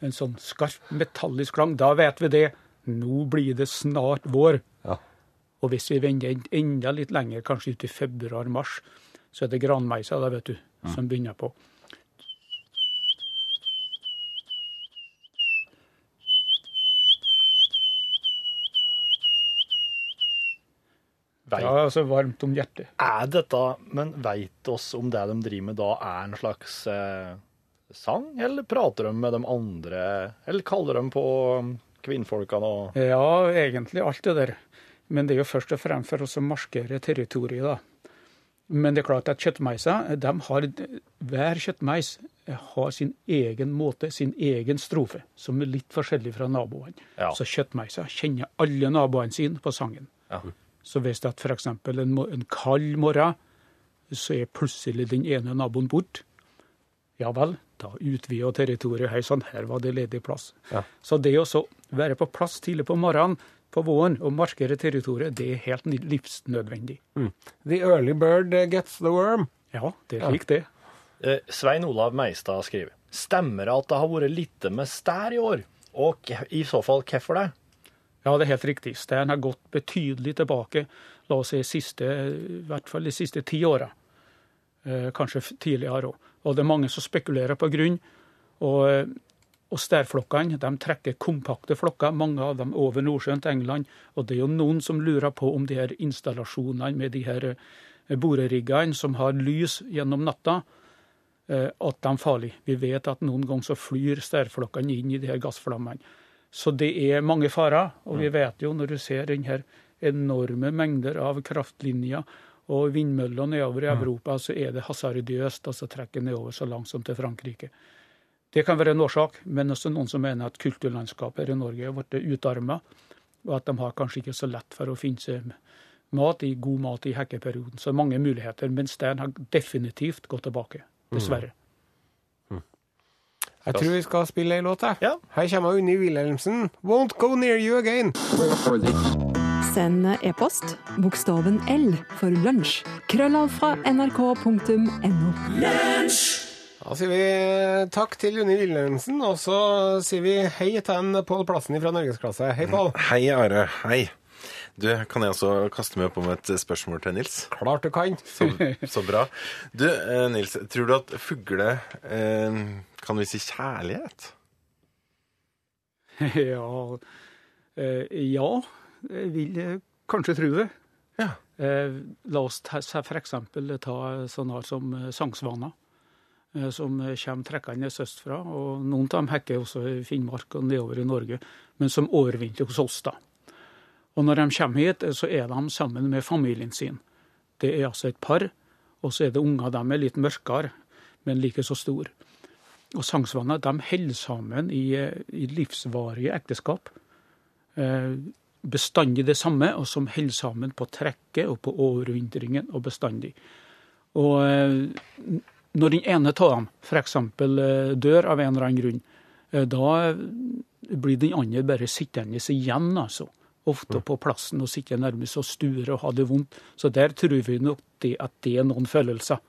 En sånn skarp, metallisk klang. Da vet vi det. Nå blir det snart vår. Ja. Og hvis vi venter enda litt lenger, kanskje ut i februar-mars, så er det granmeisa da, vet du, som begynner på. Veit, Ja, altså varmt om hjertet. er dette, men veit oss om det de driver med da er en slags eh, sang, eller prater de med de andre, eller kaller de på um, kvinnfolkene og Ja, egentlig alt det der. Men det er jo først og fremst for oss å markere territoriet, da. Men det er klart at kjøttmeiser, de har, hver kjøttmeis har sin egen måte, sin egen strofe, som er litt forskjellig fra naboene. Ja. Så kjøttmeiser kjenner alle naboene sine på sangen. Ja. Så hvis det f.eks. En, en kald morgen, så er plutselig den ene naboen borte. Ja vel, da utvider territoriet. Hei sann, her var det ledig plass. Ja. Så det å så være på plass tidlig på morgenen på våren og markere territoriet, det er helt livsnødvendig. livsnødvendig. The early bird gets the worm. Ja, det er slik det. Eh, Svein Olav Meistad skriver Stemmer det at det har vært lite med stær i år? Og i så fall hvorfor det? Ja, det er helt riktig. Stein har gått betydelig tilbake, la oss si siste, i hvert fall de siste ti åra. Eh, kanskje tidligere òg. Og det er mange som spekulerer på grunn. Og, eh, og stærflokkene de trekker kompakte flokker, mange av dem over Nordsjøen til England. Og det er jo noen som lurer på om de her installasjonene med de her eh, boreriggene som har lys gjennom natta, at de er farlige. Vi vet at noen ganger så flyr stærflokkene inn i de her gassflammene. Så det er mange farer, og vi vet jo når du ser den her enorme mengder av kraftlinjer og vindmøller nedover i Europa, så er det hasardiøst altså så trekke nedover så langt som til Frankrike. Det kan være en årsak, men også noen som mener at kulturlandskapet her i Norge er blitt utarma, og at de har kanskje ikke så lett for å finne seg mat i god mat i hekkeperioden. Så mange muligheter, men stein har definitivt gått tilbake, dessverre. Jeg tror vi skal spille ei låt, jeg. Ja. Her kommer Unni Wilhelmsen. Won't go near you again. Send e-post bokstaven L for lunsj. Krøllav fra nrk.no. Da sier vi takk til Unni Wilhelmsen, og så sier vi hei til en Pål Plassen fra Norgesklasse. Hei, Pål. Hei, Are. Hei. Du, kan jeg også kaste meg opp med et spørsmål til Nils? Klart du kan. Så, så bra. Du, eh, Nils, tror du at fugler eh, kan vise kjærlighet? Ja, eh, ja, jeg vil kanskje tro det. Ja. Eh, La oss f.eks. ta sånne her som eh, sangsvaner, eh, som kommer trekkende østfra. og Noen av dem hekker også i Finnmark og nedover i Norge, men som overvintrer hos oss. da. Og Når de kommer hit, så er de sammen med familien sin. Det er altså et par, og så er det unger. De er litt mørkere, men like så store. Og sangsvanner de holder sammen i, eh, i livsvarige ekteskap. Eh, bestandig det samme, og som holder sammen på trekket og på overvintringen og bestandig. Og eh, når den ene av dem f.eks. Dør av en eller annen grunn, da blir den andre bare sittende igjen, altså. Ofte på plassen og sitte nærmest og sture og ha det vondt. Så der tror vi nok det at det er noen følelser.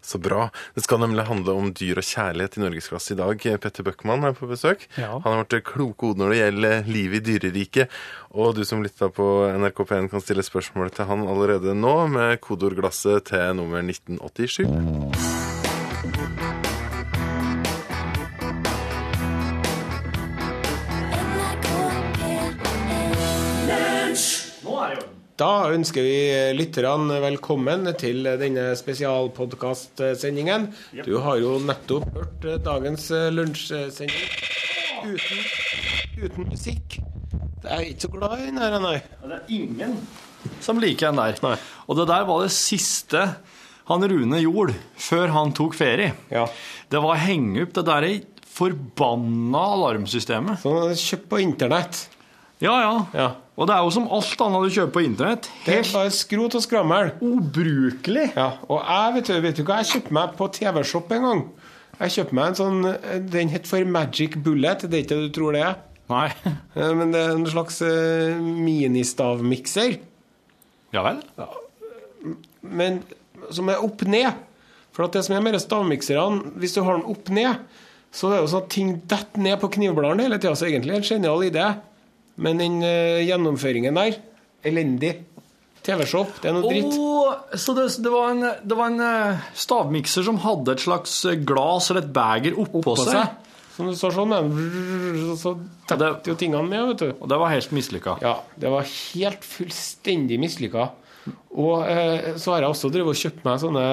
Så bra. Det skal nemlig handle om dyr og kjærlighet i Norgesklasse i dag. Petter Bøckmann er på besøk. Ja. Han har vært kloke ord når det gjelder livet i dyreriket. Og du som lytter på NRK P1 kan stille spørsmål til han allerede nå med kodeordglasset til nummer 1987. Da ønsker vi lytterne velkommen til denne spesialpodkastsendingen. Du har jo nettopp hørt dagens lunsjsending. uten, uten musikk. Jeg er ikke så glad i den her, nei. Det er ingen som liker den der. Og det der var det siste han Rune gjorde før han tok ferie. Ja. Det var å henge opp det der forbanna alarmsystemet. Sånn han hadde kjøpt på internett. Ja, ja. Ja. Og det er jo som alt annet du kjøper på internett. Det er bare skrot og skrammel. ubrukelig. Ja, og jeg vet vet du hva jeg kjøpte meg på TV-shop en gang? Jeg kjøpte meg en sånn Den het for Magic Bullet. Det er ikke det du tror det er? Nei. Eh, Men det er en slags uh, ministavmikser. Ja vel? Men som er opp ned. For at det som er med stavmikserne, hvis du har den opp ned, så er det jo sånn at ting detter ned på knivbladene hele tida. Så egentlig en genial idé. Men den eh, gjennomføringen der elendig. TV-shop, det er noe dritt. Så det, det var en, det var en eh, stavmikser som hadde et slags eh, glass eller et beger oppå oppå seg. seg. Som du står sånn, så detter jo tingene med, vet du. Og det var helt mislykka. Ja, det var helt fullstendig mislykka. Og eh, så har jeg også drevet og kjøpt meg sånne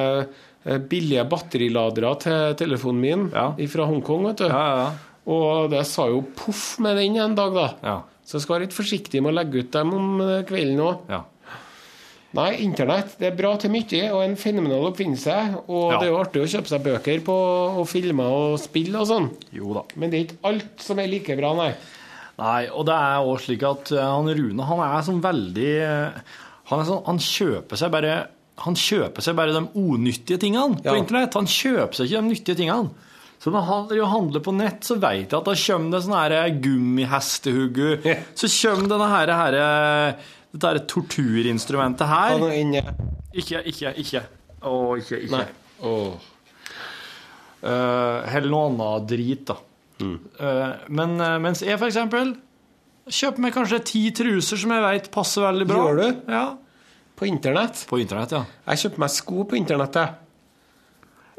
billige batteriladere til telefonen min Ja. fra Hongkong, vet du. Ja, ja, ja. Og det sa jo poff med den en dag, da. Ja. Så jeg skal være litt forsiktig med å legge ut dem om eh, kvelden òg. ja. Nei, internett det er bra til mye, og en fenomenal oppfinnelse. Og Ja. det er jo artig å kjøpe seg bøker på, og filmer og spill og sånn. Jo da. Men det er ikke alt som er like bra, nei. Nei, og det er også slik at eh, han Rune han er sånn veldig eh, Han, er sånn, han kjøper seg bare han kjøper seg bare de unyttige tingene på internett. Han kjøper seg ikke de nyttige tingene. Så når og handler på nett, så vet jeg at da kommer det sånn her gummihestehugge. Så kommer denne her, her dette her torturinstrumentet Ta her. nå inn Ikke, ikke, ikke. Å, ikke, ikke. Nei. Oh. Uh, Eller noe annet drit, da. Eh, men uh, mens jeg, eksempel, kjøper meg kanskje ti truser som jeg vet passer veldig bra. Gjør du? Ja. På internett. På internett, ja. Jeg kjøper meg sko på internettet.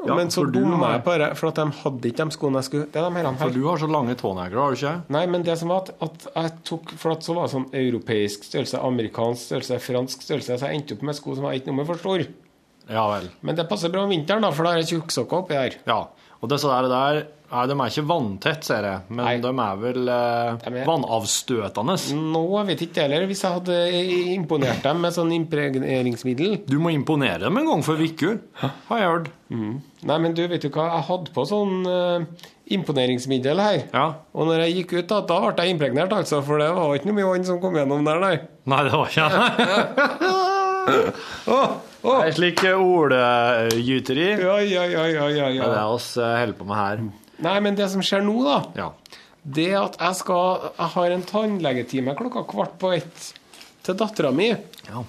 Ja, men så for du bomma har- jeg bare, for at de hadde ikke de skoene jeg skulle Det er de her, For du har så lange tånegler, har du ikke? Nei, men det som var at, at jeg tok For at så var det sånn europeisk størrelse, amerikansk størrelse, fransk størrelse, så jeg endte opp med sko som var ikke nummer for stor. Ja vel. Men det passer bra om vinteren, da, for da har jeg tjukksokker oppi der. Ja. Og disse der, der Nei, de er ikke vanntett, ser jeg, men Nei. de er vel eh, er- vannavstøtende. Nå jeg vet ikke heller, hvis jeg hadde imponert dem med sånn impregneringsmiddel. Du må imponere dem en gang for uke, har jeg hørt. Nei, men du, vet du hva, jeg hadde på sånn uh, imponeringsmiddel her. Ja. Og når jeg gikk ut, da, da ble jeg impregnert, altså, for det var ikke noe mye vann som kom gjennom der, nei. Nei, det var ikke det. oh, oh. Det er slik eh, ordgyteri. Ja, ja, ja, ja, ja, Det er det vi eh, holder på med her. Nei, men det som skjer nå, da, Ja. det at jeg skal Jeg har en tannlegetime klokka kvart på ett til dattera mi. ja.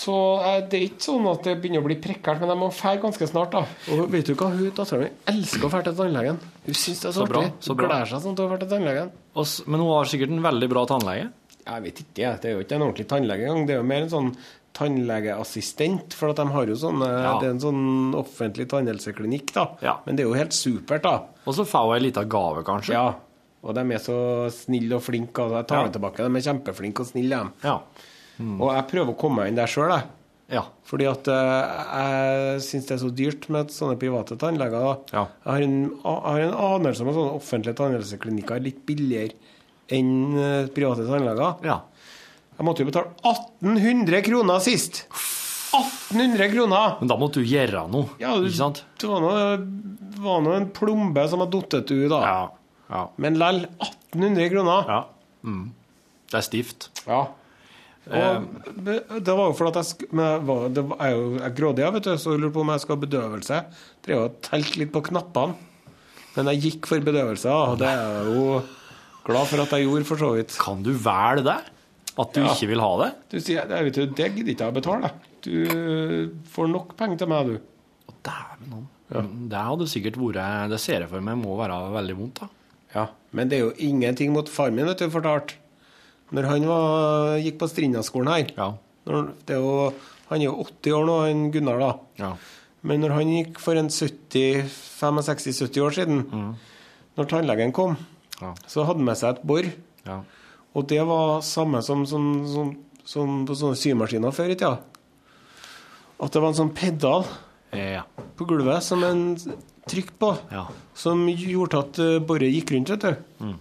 Så eh, det er ikke sånn at det begynner å bli prekært, men jeg må dra ganske snart, da. Og vet du hva, hun dattera mi elsker å dra til tannlegen. Hun syns det er så, Så bra, artig. så Hun bra. gleder seg sånn til å dra til tannlegen. Men hun har sikkert en veldig bra tannlege. Jeg vet ikke, jeg. det er jo ikke en ordentlig tannlege engang. Det er jo mer en sånn tannlegeassistent, for at de har jo sånn eh, Ja. Det er en sånn offentlig tannhelseklinikk, da. Ja. Men det er jo helt supert, da. Og så får hun ei lita gave, kanskje. Ja. Og de er så snille og flinke. Og jeg tar Ja. det tilbake. De er kjempeflinke og snille, de. Ja. Og jeg prøver å komme meg inn der sjøl, jeg. ja. Fordi at eh, jeg syns det er så dyrt med sånne private tannleger. Ja. Jeg har en, jeg har en anelse om at sånne offentlige tannhelseklinikker er litt billigere enn eh, private tannleger. ja. Jeg måtte jo betale 1800 kroner sist! 1800 kroner! Men da måtte du gjøre noe, Ja, du- ikke sant? Det var nå var noe en plombe som har falt ut, da. Ja. Ja. Men lell 1800 kroner. ja. Mm. Det er stivt. Ja. Og det var jo fordi jeg, var, jeg, er jo- grådig, vet du, så jeg lurte på om jeg skal ha bedøvelse. Drev og telte litt på knappene. Men jeg gikk for bedøvelse, og det er jeg jo glad for at jeg gjorde, for så vidt. Kan du velge det? At du Ja. ikke vil ha det? Du sier, jeg vet du, Det gidder ikke jeg å betale. Du får nok penger til meg, du. Å, Dæven om. Det hadde sikkert vært Det ser jeg for meg må være veldig vondt, da. Ja, Men det er jo ingenting mot far min, vet du, fortalt. Når han var, gikk på Strindaskolen her Ja. når, det er jo, Han er jo 80 år nå, han Gunnar, da. Ja. Men når han gikk for en 65-70 år siden, når tannlegen kom, Ja. så hadde han med seg et bor. ja. Og det var samme som, som, som, som på sånne symaskiner før i tida. At det var en sånn pedal Ja. på gulvet som en trykk på, Ja. som gjorde at eh, boret gikk rundt, vet du.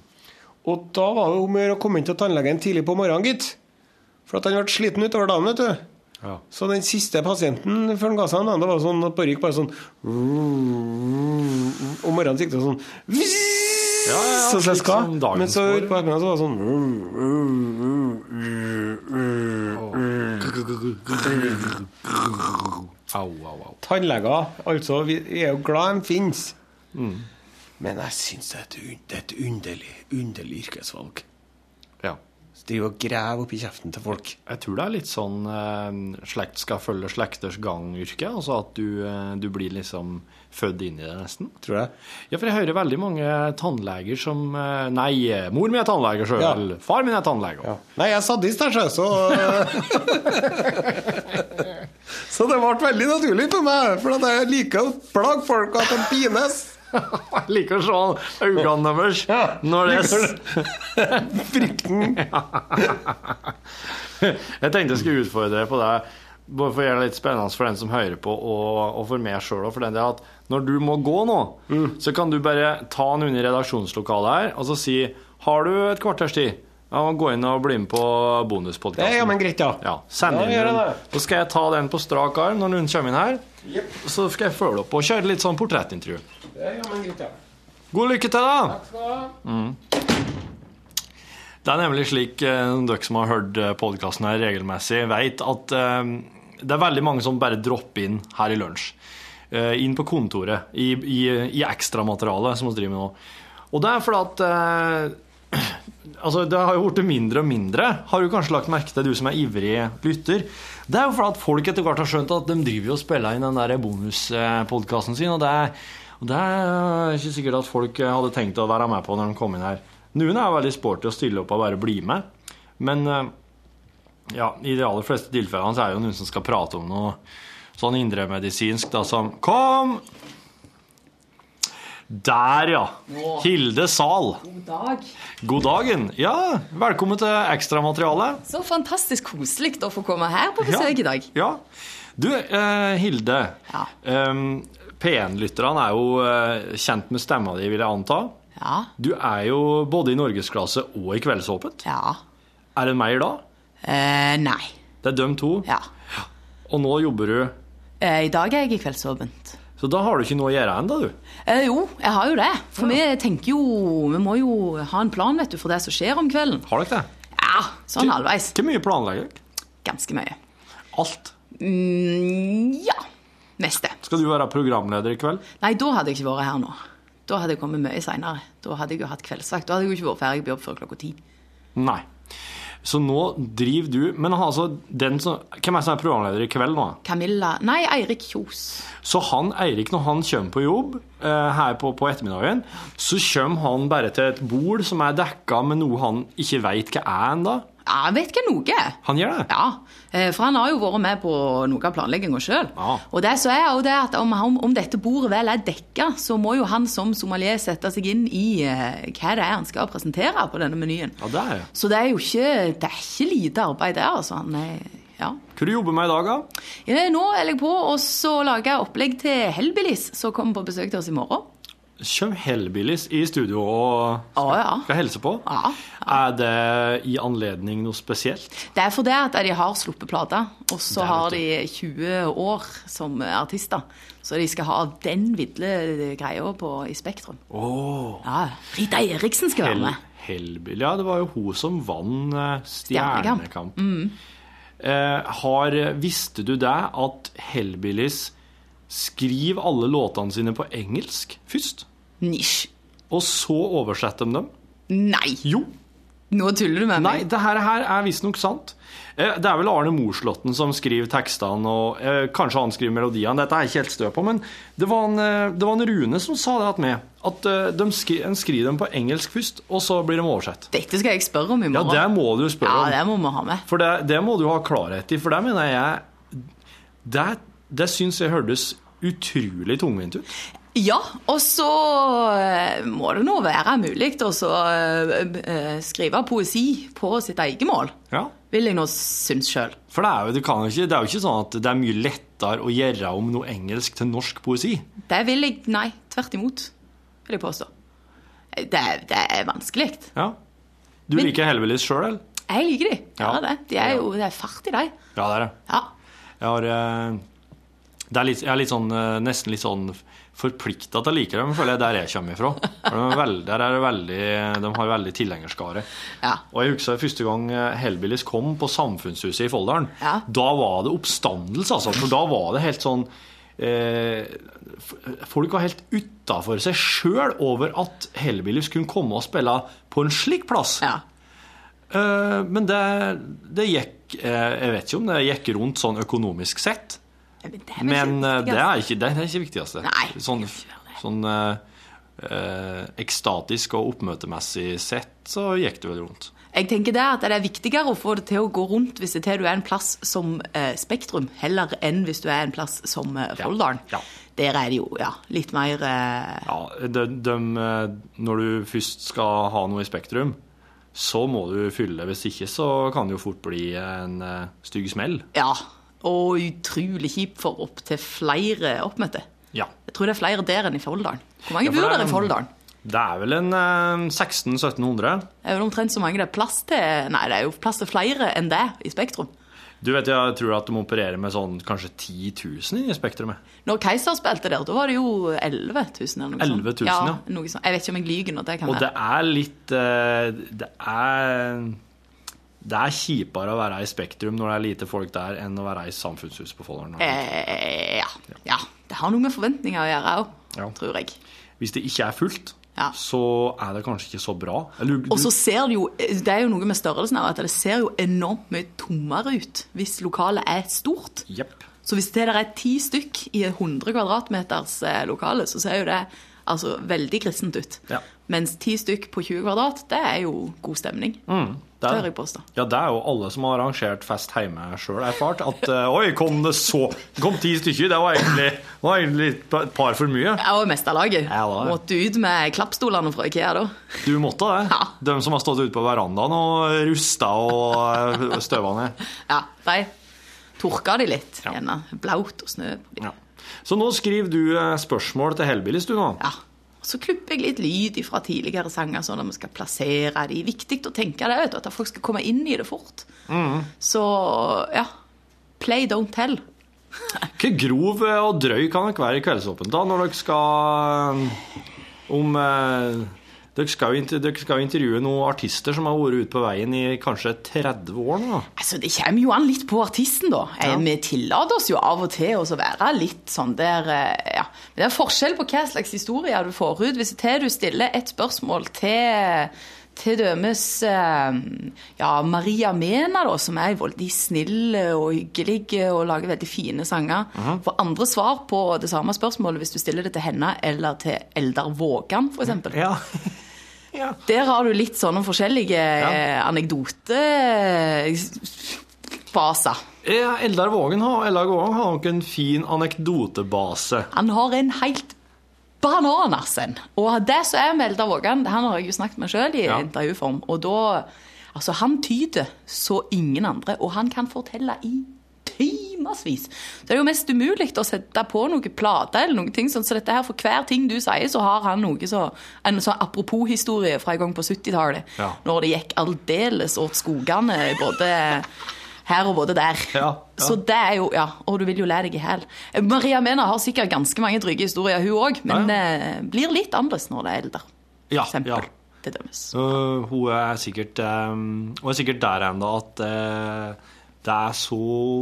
Og da var det om å gjøre å komme inn til tannlegen tidlig på morgenen, gitt. For at han ble sliten utover dagen, vet du. Ja. Så den siste pasienten før han ga seg, det var sånn at bare gikk bare sånn Om morgenen gikk det sånn Ja, ja, ja, Så det skal. som dagens Men så utpå på ettermiddagen så var det sånn Au, au, au. Tannleger, altså. Vi vi er jo glad de finnes. Mm. Men jeg syns det er et er underlig, underlig yrkesvalg. Ja. Drive og grave oppi kjeften til folk. Jeg tror det er litt sånn eh, slekt skal følge slekters gang-yrke. Altså at du, eh, du blir liksom født inn i det, nesten. Tror jeg. Ja, for jeg hører veldig mange tannleger som eh, Nei, eh, mor mi er tannlege sjøl. Ja. Far min er tannlege. Ja. Nei, jeg er sadist, jeg, sjøl, så Så det ble veldig naturlig for meg, for jeg liker å plage folk at de pines. Jeg liker å se øynene deres Ja, når det er Frykten. Jeg tenkte jeg skulle utfordre deg på det, bare for å gjøre det litt spennende for den som hører på, og, og for meg sjøl òg, for den del at når du må gå nå, så kan du bare ta han under redaksjonslokalet her, og så si Har du et kvarters tid? Ja, gå inn og bli med på bonuspodkasten. Ja, men greit, ja. Ja, send inn den. Så skal jeg ta den på strak arm når noen kommer inn her. Så skal jeg følge opp og kjøre litt sånn portrettintervju. Ja, lykke til ja. God lykke til, da! Mm. Det er nemlig slik, eh, dere som har hørt podkasten her regelmessig, vet at eh, det er veldig mange som bare dropper inn her i lunsj. Eh, inn på kontoret i, i, i ekstramaterialet som vi driver med nå. Og det er fordi at eh, Altså, det har jo blitt mindre og mindre, har du kanskje lagt merke til, du som er ivrig lytter. Det er jo fordi at folk etter hvert har skjønt at de driver og spiller inn den der bonuspodkasten sin, og det, er- og det er ikke sikkert at folk hadde tenkt å være med på når de kom inn her. Noen er veldig sporty og stille opp og bare bli med, men eh, ja, i de aller fleste tilfellene så er det jo noen som skal prate om noe sånn indremedisinsk, da, som Kom! Der, ja. Hilde Zahl. God dag. God dagen. Ja, velkommen til ekstramaterialet. Så fantastisk koselig å få komme her på besøk i dag. Ja. Du, eh, Hilde. Ja. Um, P1-lytterne er jo eh, kjent med stemma di, vil jeg anta. Ja. Du er jo både i norgesklasse og i Kveldsåpent. Ja. Er det mer da? Eh, nei. Det er dem to. Ja. Og nå jobber du Eh, I dag er jeg i Kveldsåpent. Så da har du ikke noe å gjøre ennå, du. Eh, jo, jeg har jo det. For vi tenker jo Vi må jo ha en plan vet du, for det som skjer om kvelden. Har dere det? Ja, sånn halvveis. Hvor mye planlegger dere? Ganske mye. Alt. Mm, ja. Neste. Skal du være programleder i kveld? Nei, da hadde jeg ikke vært her nå. Da hadde jeg kommet mye seinere. Da hadde jeg jo hatt kveldsvakt. Da hadde jeg jo ikke vært ferdig på jobb før klokka ti. Nei. Så nå driver du Men altså, den som, hvem er som er programleder i kveld nå? Camilla Nei, Eirik Kjos. Så han Eirik, når han kommer på jobb eh, her på, på ettermiddagen, så kommer han bare til et bord som er dekka med noe han ikke veit hva er ennå. Ja, jeg vet hva noe. Han gjør det? Ja, eh, for han har jo vært med på noe av planlegginga sjøl. Ja. Og det så er jo det at om, om, dette bordet vel er dekka, så må jo han som sommelier sette seg inn i eh, hva det er han skal presentere på denne menyen. Ja, det er jo. Så det er jo ikke, det er ikke lite arbeid der, altså. Han er, ja. Hva du jobber med i dag, da? Ja, Nå er jeg på lager jeg opplegg til Hellbillies, som kommer på besøk til oss i morgen. Kjem Hellbillies i studio og Å ja. skal helse på? Ja. Er det i anledning noe spesielt? Det er fordi at de har sluppet plata, og så har de 20 år som artister. Så de skal ha den vidle greia på i Spektrum. Oh, Ja, Rita Eriksen skal være med. Hellbillies, Ja, det var jo hun som vant eh, Stjernekamp. Mm. Eh, har, visste du det at Hellbillies skriver alle låtene sine på engelsk først? Nisj. Og så oversetter de dem? Nei, Jo. nå tuller du med meg. Nei, det her, her er visstnok sant. Eh, Det er vel Arne Morslåtten som skriver tekstene, og eh, kanskje han skriver melodiene. Dette er jeg ikke helt stø på, men det var en, eh, det var en Rune som sa det til med. At de skri, en skriver dem på engelsk først, og så blir de oversett. Dette skal jeg spørre om i morgen. Ja, det må du spørre Ja, om. det må vi ha med. For det, det må du ha klarhet i, for det mener jeg Det, det syns jeg hørtes utrolig tungvint ut. Ja, og så eh, må det nå være mulig å så, eh, eh, skrive poesi på sitt eget mål. Ja. Vil jeg nå synes sjøl. For det er, jo, det, kan ikke, det er jo ikke sånn at det er mye lettere å gjøre om noe engelsk til norsk poesi? Det vil jeg Nei, tvert imot, vil jeg påstå. Det, det er vanskelig. Ja. Du Men- liker Helvelis sjøl, eller? Jeg liker de. Ja, Ja. det. De er jo det er fart i dem. Ja, det er det. Ja. Jeg har er litt, Jeg er litt sånn, eh, nesten litt sånn forplikta til å like dem, føler jeg, der jeg kommer ifra. De er veldig, der er veldig, de har veldig tilhengerskare. Ja. Og jeg husker første gang eh, Hellbillies kom på Samfunnshuset i Folldalen. Ja. Da var det oppstandelse, altså. For da var det helt sånn eh, Folk var helt utafor seg sjøl over at Hellbillies kunne komme og spille på en slik plass. ja. Eh, men det, det gikk eh, Jeg vet ikke om det gikk rundt sånn økonomisk sett. Men det er ikke det er ikke det er ikke viktigste. Nei, sånn sånn eh, ekstatisk og oppmøtemessig sett så gikk det vel rundt. Jeg tenker det at det er viktigere å få det til å gå rundt hvis det til du er en plass som eh, Spektrum, heller enn hvis du er en plass som eh, Folldalen. Ja. Der er det jo ja, litt mer eh, Ja, de, de, eh, når du først skal ha noe i Spektrum, så må du fylle. Hvis ikke så kan det jo fort bli en eh, stygg smell. Ja. Og utrolig kjipt for opptil flere oppmøte. Ja. Jeg tror det er flere der enn i Folldalen. Hvor mange Ja, bor er- der i Folldalen? Det er vel en eh, 1600-1700. Det er vel omtrent så mange det er plass til Nei, det er jo plass til flere enn det i Spektrum. Du vet, Jeg tror at de opererer med sånn kanskje 10 000 i Spektrumet. Når Keiser spilte der, da var det jo 11 000 eller noe 11 000, ja. ja. Noe sånt. Jeg vet ikke om jeg lyver nå. Det kan Og det er litt eh, Det er Det er kjipere å være i Spektrum når det er lite folk der, enn å være i Samfunnshuset på Folldalen. Eh, ja. ja. Det har noe med forventninger å gjøre òg, Ja. tror jeg. Hvis det ikke er fullt, Ja. så er det kanskje ikke så bra. Eller, du, Og så ser det jo Det er jo noe med størrelsen her, at det ser jo enormt mye tommere ut hvis lokalet er stort. Yep. Så hvis det der er ti stykk i et 100 kvadratmeters eh, lokale, så ser jo det altså veldig kristent ut. Ja. Mens ti stykk på 20 kvadrat, det er jo god stemning. Mm, det Tør jeg påstå. ja, det er jo alle som har arrangert fest hjemme sjøl erfart. At uh, oi, kom det så kom ti stykker. Det var egentlig, var egentlig et par for mye. Jeg var mesterlaget. Ja, laget. Måtte ut med klappstolene fra Ikea da. Du måtte det. Ja. De som har stått ute på verandaen og rusta og eh, støva ned. Ja, de tørka de litt. Ja. Blaut og snø. Ja. Så nå skriver du eh, spørsmål til Hellbillies, du nå? Ja. Så klipper jeg litt lyd fra tidligere sanger, sånn at vi skal plassere de. Viktig å tenke det, vet du, at folk skal komme inn i det fort. Mm. Så ja. Play, don't tell. Hvor grov eh, og drøy kan dere være i Kveldsåpent da, når dere skal eh, om eh, dere skal, jo intervjue noen artister som har vært ute på veien i kanskje 30 år nå. Altså, Det kommer jo an litt på artisten, da. Eh, Ja. Vi tillater oss jo av og til å være litt sånn der eh, Ja. Men det er forskjell på hva slags historie du får ut. Hvis til du stiller et spørsmål til til dømes eh, ja, Maria Mena, da, som er veldig snill og hyggelig og lager veldig fine sanger. Får andre svar på det samme spørsmålet hvis du stiller det til henne eller til Eldar Vågan, f.eks. Ja. ja. Der har du litt sånne forskjellige ja. anekdotebaser. Ja, Eldar Vågen har, Eldar Vågen har nok en fin anekdotebase. Han har en helt bananas en. Og det som er med Eldar Vågan, han har jeg jo snakket med sjøl i Ja. intervjuform, og da Altså, han tyder så ingen andre, og han kan fortelle i timevis. Det er jo mest umulig å sette på noen plate eller noen ting sånn, så dette her, for hver ting du sier, så har han noe så En sånn apropos-historie fra en gang på 70-tallet, Ja. når det gikk aldeles åt skogene, både her og både der. Ja, ja. Så det er jo, ja, Og du vil jo lære deg i hæl. Maria Mena har sikkert ganske mange dryge historier, hun òg, men Ja, eh, blir litt annerledes når det er eldre. Ja, ja. Til dømes. Uh, hun er sikkert um, Hun er sikkert der ennå at uh, det er så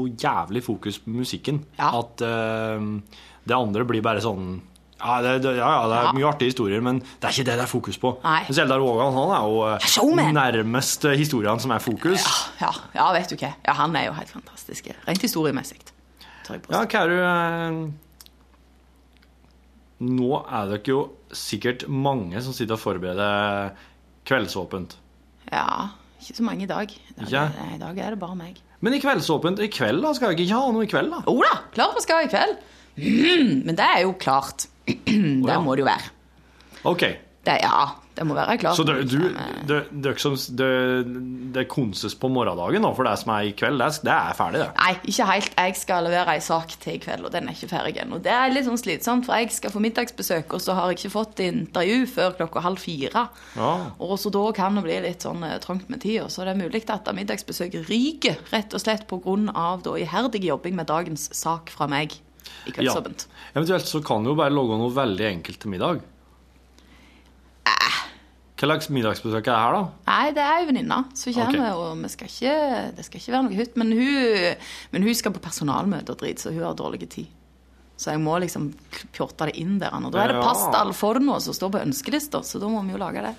jævlig fokus på musikken at uh, det andre blir bare sånn ja, det, det, ja, ja, det er Ja. mye artige historier, men det er ikke det det er fokus på. Nei. Mens Eldar Vågan han er jo uh, Showman. nærmest uh, historiene som er fokus. Ja, ja, vet du hva. Ja, han er jo helt fantastisk. Rent historiemessig. Ja, du uh, Nå er dere jo sikkert mange som sitter og forbereder Kveldsåpent. Ja. Ikke så mange i dag. I dag, ja. I dag er det bare meg. Men i Kveldsåpent i kveld, da? Skal dere ikke ha noe i kveld, da? Jo da, klart vi skal i kveld. Mm, men det er jo klart. Det må det jo være. OK. Det, ja, Det må være klart. Så det, du, det det, det, det, konses på morgendagen da, for det som er i kveld, det, er- det er ferdig, det. Nei, ikke helt. Jeg skal levere ei sak til i kveld, og den er ikke ferdig ennå. Det er litt sånn slitsomt, for jeg skal få middagsbesøk, og så har jeg ikke fått intervju før klokka halv fire. Ja. Og så da kan det bli litt sånn eh, trangt med tida. Så det er mulig at middagsbesøket ryker, rett og slett pga. iherdig jobbing med dagens sak fra meg i Ja. Eventuelt så kan du jo bare lage noe veldig enkelt til middag. Hva slags middagsbesøk er det her, da? Nei, det er ei venninne som kommer, Okay. og vi skal ikke, det skal ikke være noe hytt. Men hun, men hun skal på personalmøte og drit, så hun har dårlig tid. Så jeg må liksom pjotte det inn der. Og da er det pasta al forno som står på ønskelista, så da må vi jo lage det.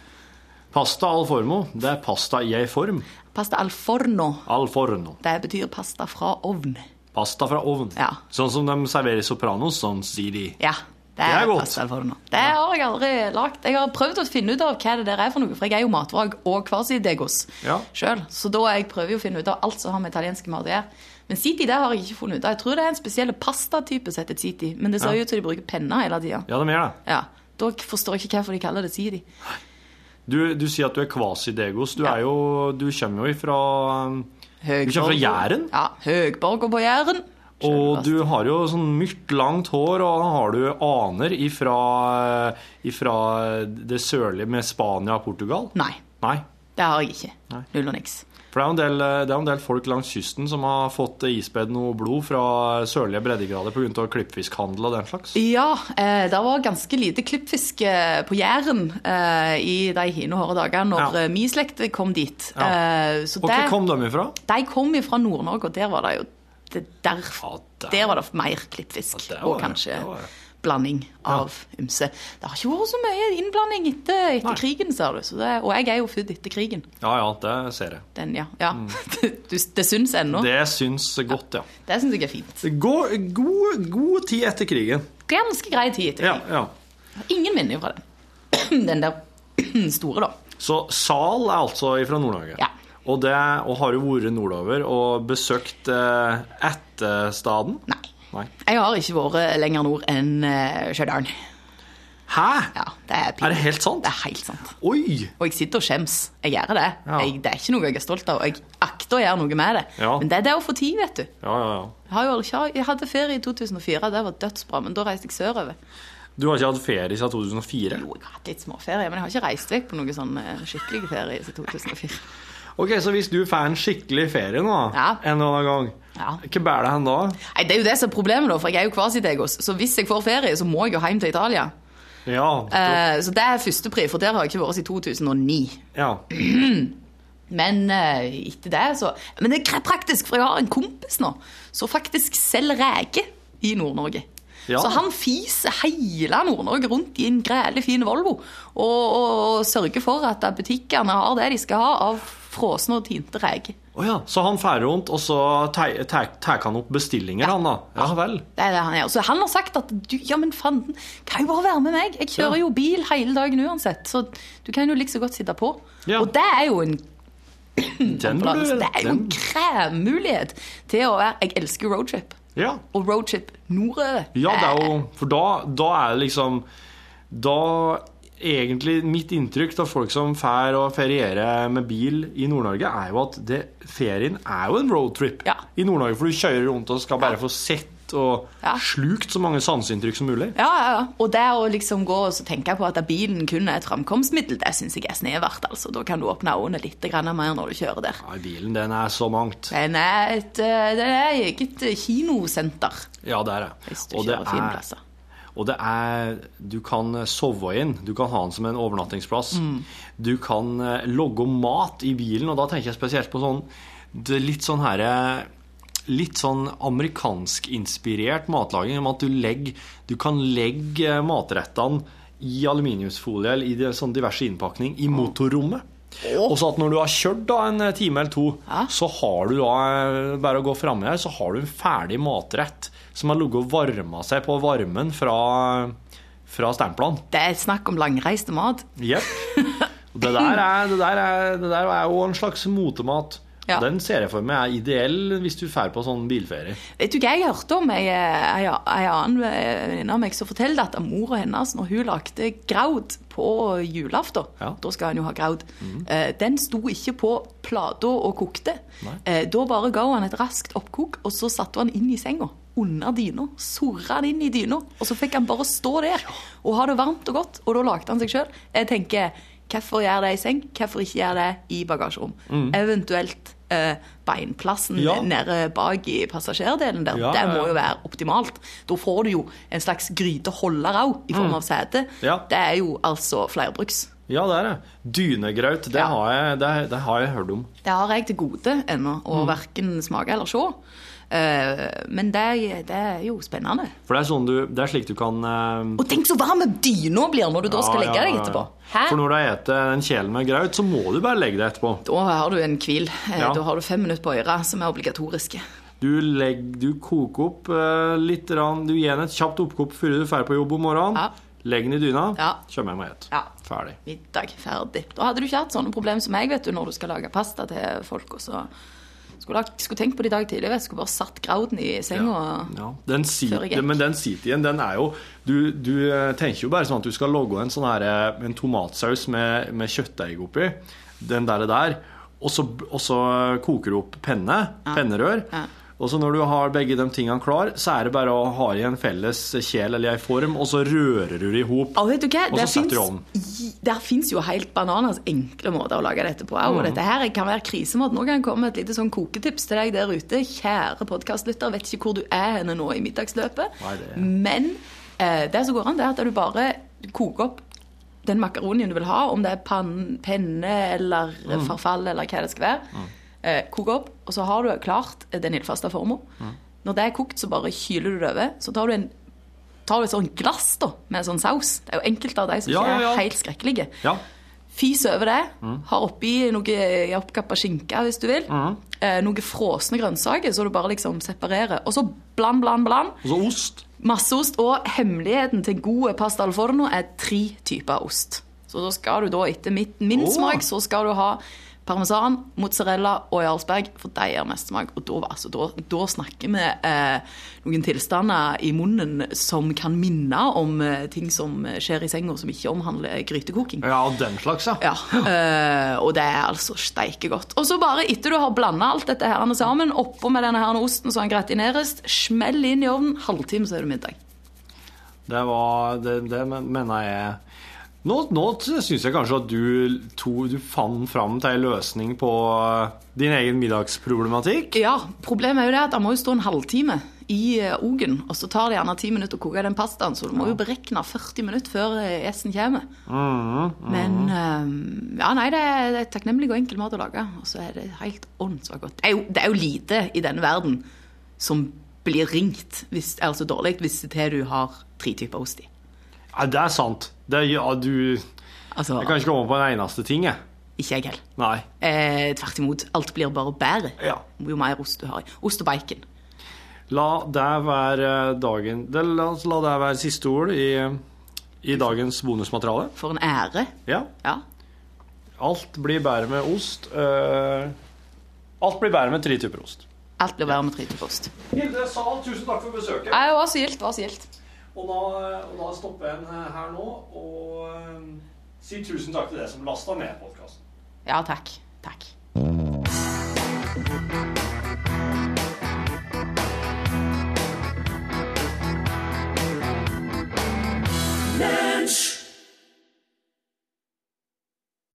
Pasta al formo. Det er pasta i ei form. Pasta al forno, Al forno. det betyr pasta fra ovn. Pasta fra ovn. Ja. Sånn som de serverer Sopranos, sånn sier de. Ja, det Det er, er godt. Det har jeg aldri lagd. Jeg har prøvd å finne ut av hva det der er for noe, for jeg er jo matvrag og quasi-degos Ja. sjøl. Så da jeg prøver jeg å finne ut av alt som har med italiensk mat å gjøre. Men siti det har jeg ikke funnet ut av. Jeg tror det er en spesiell pastatype som heter siti. men det ser Ja. ut som de bruker penner hele tida. Ja, de gjør det. Ja. Da forstår jeg ikke hvorfor de kaller det ziti. Du, du sier at du er quasi-degos. Du, Ja. er jo, du kommer jo ifra um, Du kommer fra Jæren? Ja. Høgborga på Jæren. Og du har jo sånn myrt, langt hår, og har du aner ifra, ifra det sørlige med Spania og Portugal? Nei, Nei. det har jeg ikke. Null og niks. For det er en del, det er en del folk langs kysten som har fått ispedd noe blod fra sørlige breddegrader pga. klippfiskhandel og den slags. Ja, eh, det var ganske lite klippfisk eh, på Jæren eh, i de hine hårde dager når Ja. min slekt kom dit. Ja. Eh, så Og hvor kom de ifra? De kom ifra Nord-Norge, og der var det jo der, Ja, der- der var det mer klippfisk. Der og kanskje der det. Blanding av ymse. Det har ikke vært så mye innblanding etter, etter krigen, ser du. Så det, og jeg er jo født etter krigen. Ja ja, det ser jeg. Den, ja. ja. Mm. det syns ennå. Det. Det syns godt, ja. det syns jeg er fint. God, god, god tid etter krigen. Ganske grei tid etter krigen. ja. Ingen minner fra den. Den der store, da. Så Sal er altså fra Nord-Norge. Ja. Og, det, og har jo vært nordover og besøkt eh, Ættestaden? Nei. Nei. Jeg har ikke vært lenger nord enn uh, Stjørdal. Hæ? Ja, det er, Er det helt sant? Det er helt sant. Oi! Og jeg sitter og skjems. Jeg gjør det. Ja. Jeg, det er ikke noe jeg er stolt av. Jeg akter å gjøre noe med det. Ja. Men det er det å få tid, vet du. Ja, ja, ja. Jeg, har jo, ikke- jeg hadde ferie i 2004, det var dødsbra, men da reiste jeg sørover. Du har ikke hatt ferie siden 2004? Jo, jeg har hatt litt småferie, men jeg har ikke reist vekk på noen sånn eh, skikkelig ferie siden 2004. Ok, Så hvis du får en skikkelig ferie nå, Ja. en eller annen gang, Ja. hva bærer det hen da? Nei, Det er jo det som er problemet, da, for jeg er jo quasi-degos. Så hvis jeg får ferie, så må jeg jo hjem til Italia. Ja. Eh, så det er førstepri, for der har jeg ikke vært siden 2009. ja. Men eh, etter det, så Men det er praktisk, for jeg har en kompis nå som faktisk selger reker i Nord-Norge. Ja. Så han fiser hele Nord-Norge rundt i en grælig fin Volvo og, og, og sørger for at butikkene har det de skal ha av frosne og tinte reg. Oh ja. Så han drar rundt, og så tar han opp bestillinger, han da? Ja vel. Det er det han er. Så han har sagt at du, ja, men fanden, kan jo bare være med meg. Jeg kjører Ja. jo bil hele dagen uansett, så du kan jo like så godt sitte på. Ja. Og det er jo en Den det er jo en kremmulighet til å være Jeg elsker roadtrip. Ja. Og roadtrip nordover. Ja, det er jo For da, da er det liksom Da Egentlig mitt inntrykk av folk som fær og ferierer med bil i Nord-Norge, er jo at det, ferien er jo en roadtrip Ja. i Nord-Norge. For du kjører rundt og skal bare få sett og Ja. slukt så mange sanseinntrykk som mulig. Ja, ja, ja. Og det å liksom gå og tenke på at bilen kun er et framkomstmiddel, det syns jeg er snevert. altså. Da kan du åpne øynene litt mer når du kjører der. Ja, bilen, den er så mangt. Den er et eh, den er eget kinosenter. Ja, det er det. Hvis du Og det kjører fine er, plasser. Og det er Du kan sove inn. Du kan ha den som en overnattingsplass. Mm. Du kan logge logge mat i bilen, og da tenker jeg spesielt på sånn det litt sånn herre Litt sånn amerikanskinspirert matlaging. Om at du, legger, du kan legge matrettene i aluminiumsfolie eller i sånn diverse innpakning i motorrommet. Og så at når du har kjørt da en time eller to, Ja. så har du da bare å gå framme her, så har du en ferdig matrett som har ligget og varma seg på varmen fra, fra stemplene. Det er snakk om langreiste mat. Jepp. Det, der er- det, der er- det der er jo en slags motemat. Ja. Den ser jeg for meg er ideell hvis du drar på sånn bilferie. Vet du hva jeg hørte om ei, annen venninne av meg som fortalte at mora hennes, når hun lagde graud på julaften, Ja. da skal han jo ha graud, eh, den sto ikke på plata og kokte. Eh, da bare ga hun han et raskt oppkok, og så satte hun han inn i senga. Under dyna. Surra den inn i dyna. Og så fikk han bare stå der og ha det varmt og godt. Og da lagde han seg sjøl. Jeg tenker, hvorfor gjøre det i seng? Hvorfor ikke gjøre det i bagasjerom? Eventuelt eh, beinplassen Mm. Ja. nede bak i passasjerdelen der. Ja, det må jo være optimalt. Da får du jo en slags gryteholder òg, i form av sete. Mm. Ja. Det er jo altså flerbruks. Ja, det er det. Dynegraut, det, har jeg, det, det har jeg hørt om. Det har jeg til gode ennå, å Mm. verken smake eller se. Eh, men det, det er jo spennende. For det er, sånn du, det er slik du kan eh, Og tenk så varm dyna blir når du da skal legge ja, deg etterpå. Hæ? For når du har spist en kjele med graut, så må du bare legge deg etterpå. Da har du en hvil. Eh, Ja. Da har du fem minutter på øret, som er obligatoriske. Du, legger, du koker opp litt, rann, du gir den et kjapt oppkok før du drar på jobb om morgenen. Ja. Legg den i dyna, Ja. kjøm hjem og et. Ja. Ferdig. Middag ferdig. Da hadde du ikke hatt sånne problemer som meg vet du, når du skal lage pasta til folk. og så Skulle, skulle tenkt på det i dag tidlig. Jeg skulle bare satt grauden i senga. Ja. Den sit, men den sit-igjen, den er jo du, du eh, tenker jo bare sånn at du skal logge en sånn her, eh, en tomatsaus med, med kjøttdeig oppi. Den der, der. Og så, koker du opp penne, pennerør. Og så når du har begge de tingene klar, så er det bare å ha i en felles kjel eller ei form, og så rører du det i hop. Og? Og så Der setter du om Der fins jo helt bananas enkle måter å lage dette på. Mm. Og dette her kan være krisemat. Nå kan jeg komme med et lite sånn koketips til deg der ute. Kjære podkastlytter, vet ikke hvor du er henne nå i middagsløpet. Nei, det- Men eh, det som går an, det er at du bare koker opp den makaronien du vil ha, om det er pann, penne eller Mm. farfall eller hva det skal være. Eh, koke opp, og så har du klart den ildfaste forma. Mm. Når det er kokt, så bare kyler du det over. Så tar du en tar du et sånt glass da, med sånn saus. Det er jo enkelte av de som Ja, ja, ja. er helt skrekkelige. Ja. Fis over det. Har oppi noe oppkappa skinke, hvis du vil. Eh, noe frosne grønnsaker, så du bare liksom separerer. Og så bland, bland, bland. Og så ost. Masse ost. Og hemmeligheten til god pasta al forno er tre typer ost. Så da skal du da, etter mitt, min oh. smak, så skal du ha parmesan, mozzarella og jarlsberg, for de gir mest smak. Og da, altså, da, da snakker vi eh, noen tilstander i munnen som kan minne om eh, ting som skjer i senga, som ikke omhandler grytekoking. Ja, og den slags, ja. Ja, eh, og det er altså steike godt. Og så bare etter du har blanda alt dette her sammen, oppå med denne her osten som gratineres, smell inn i ovnen, halvtime så er det middag. Det var Det, det mener jeg Nå, nå syns jeg kanskje at du, to, du fant fram til en løsning på eh, din egen middagsproblematikk. Ja, problemet er jo det at han må jo stå en halvtime i eh, ogen, og så tar det gjerne ti minutter å koke den pastaen, så du må jo berekne 40 minutter før eh, gjesten kommer. Men eh, ja, nei, det er, et er takknemlig og enkel mat å lage, og så er det helt åndssvakt godt. Det er, jo, det er jo lite i denne verden som blir ringt, hvis, altså dårlig, hvis til du har tre typer ost i. Ja, det er sant. Det, ja, du Altså, Jeg kan ikke komme på en eneste ting, jeg. ikke jeg heller. Eh, tvert imot, alt blir bare bedre Ja. jo mer ost du har i. Ost og bacon. La det være dagen La la det være siste ord i, i dagens bonusmateriale. For en ære. Ja. Ja. Alt blir bedre med ost. Uh, alt blir bedre med tre typer ost. Alt blir bedre med tre typer ost. Hilde Sahl, tusen takk for besøket. Det var så gildt, det var så gildt. Og da, og da stopper jeg en her nå og sier tusen takk til deg som lasta ned podkasten. Ja, takk. Takk.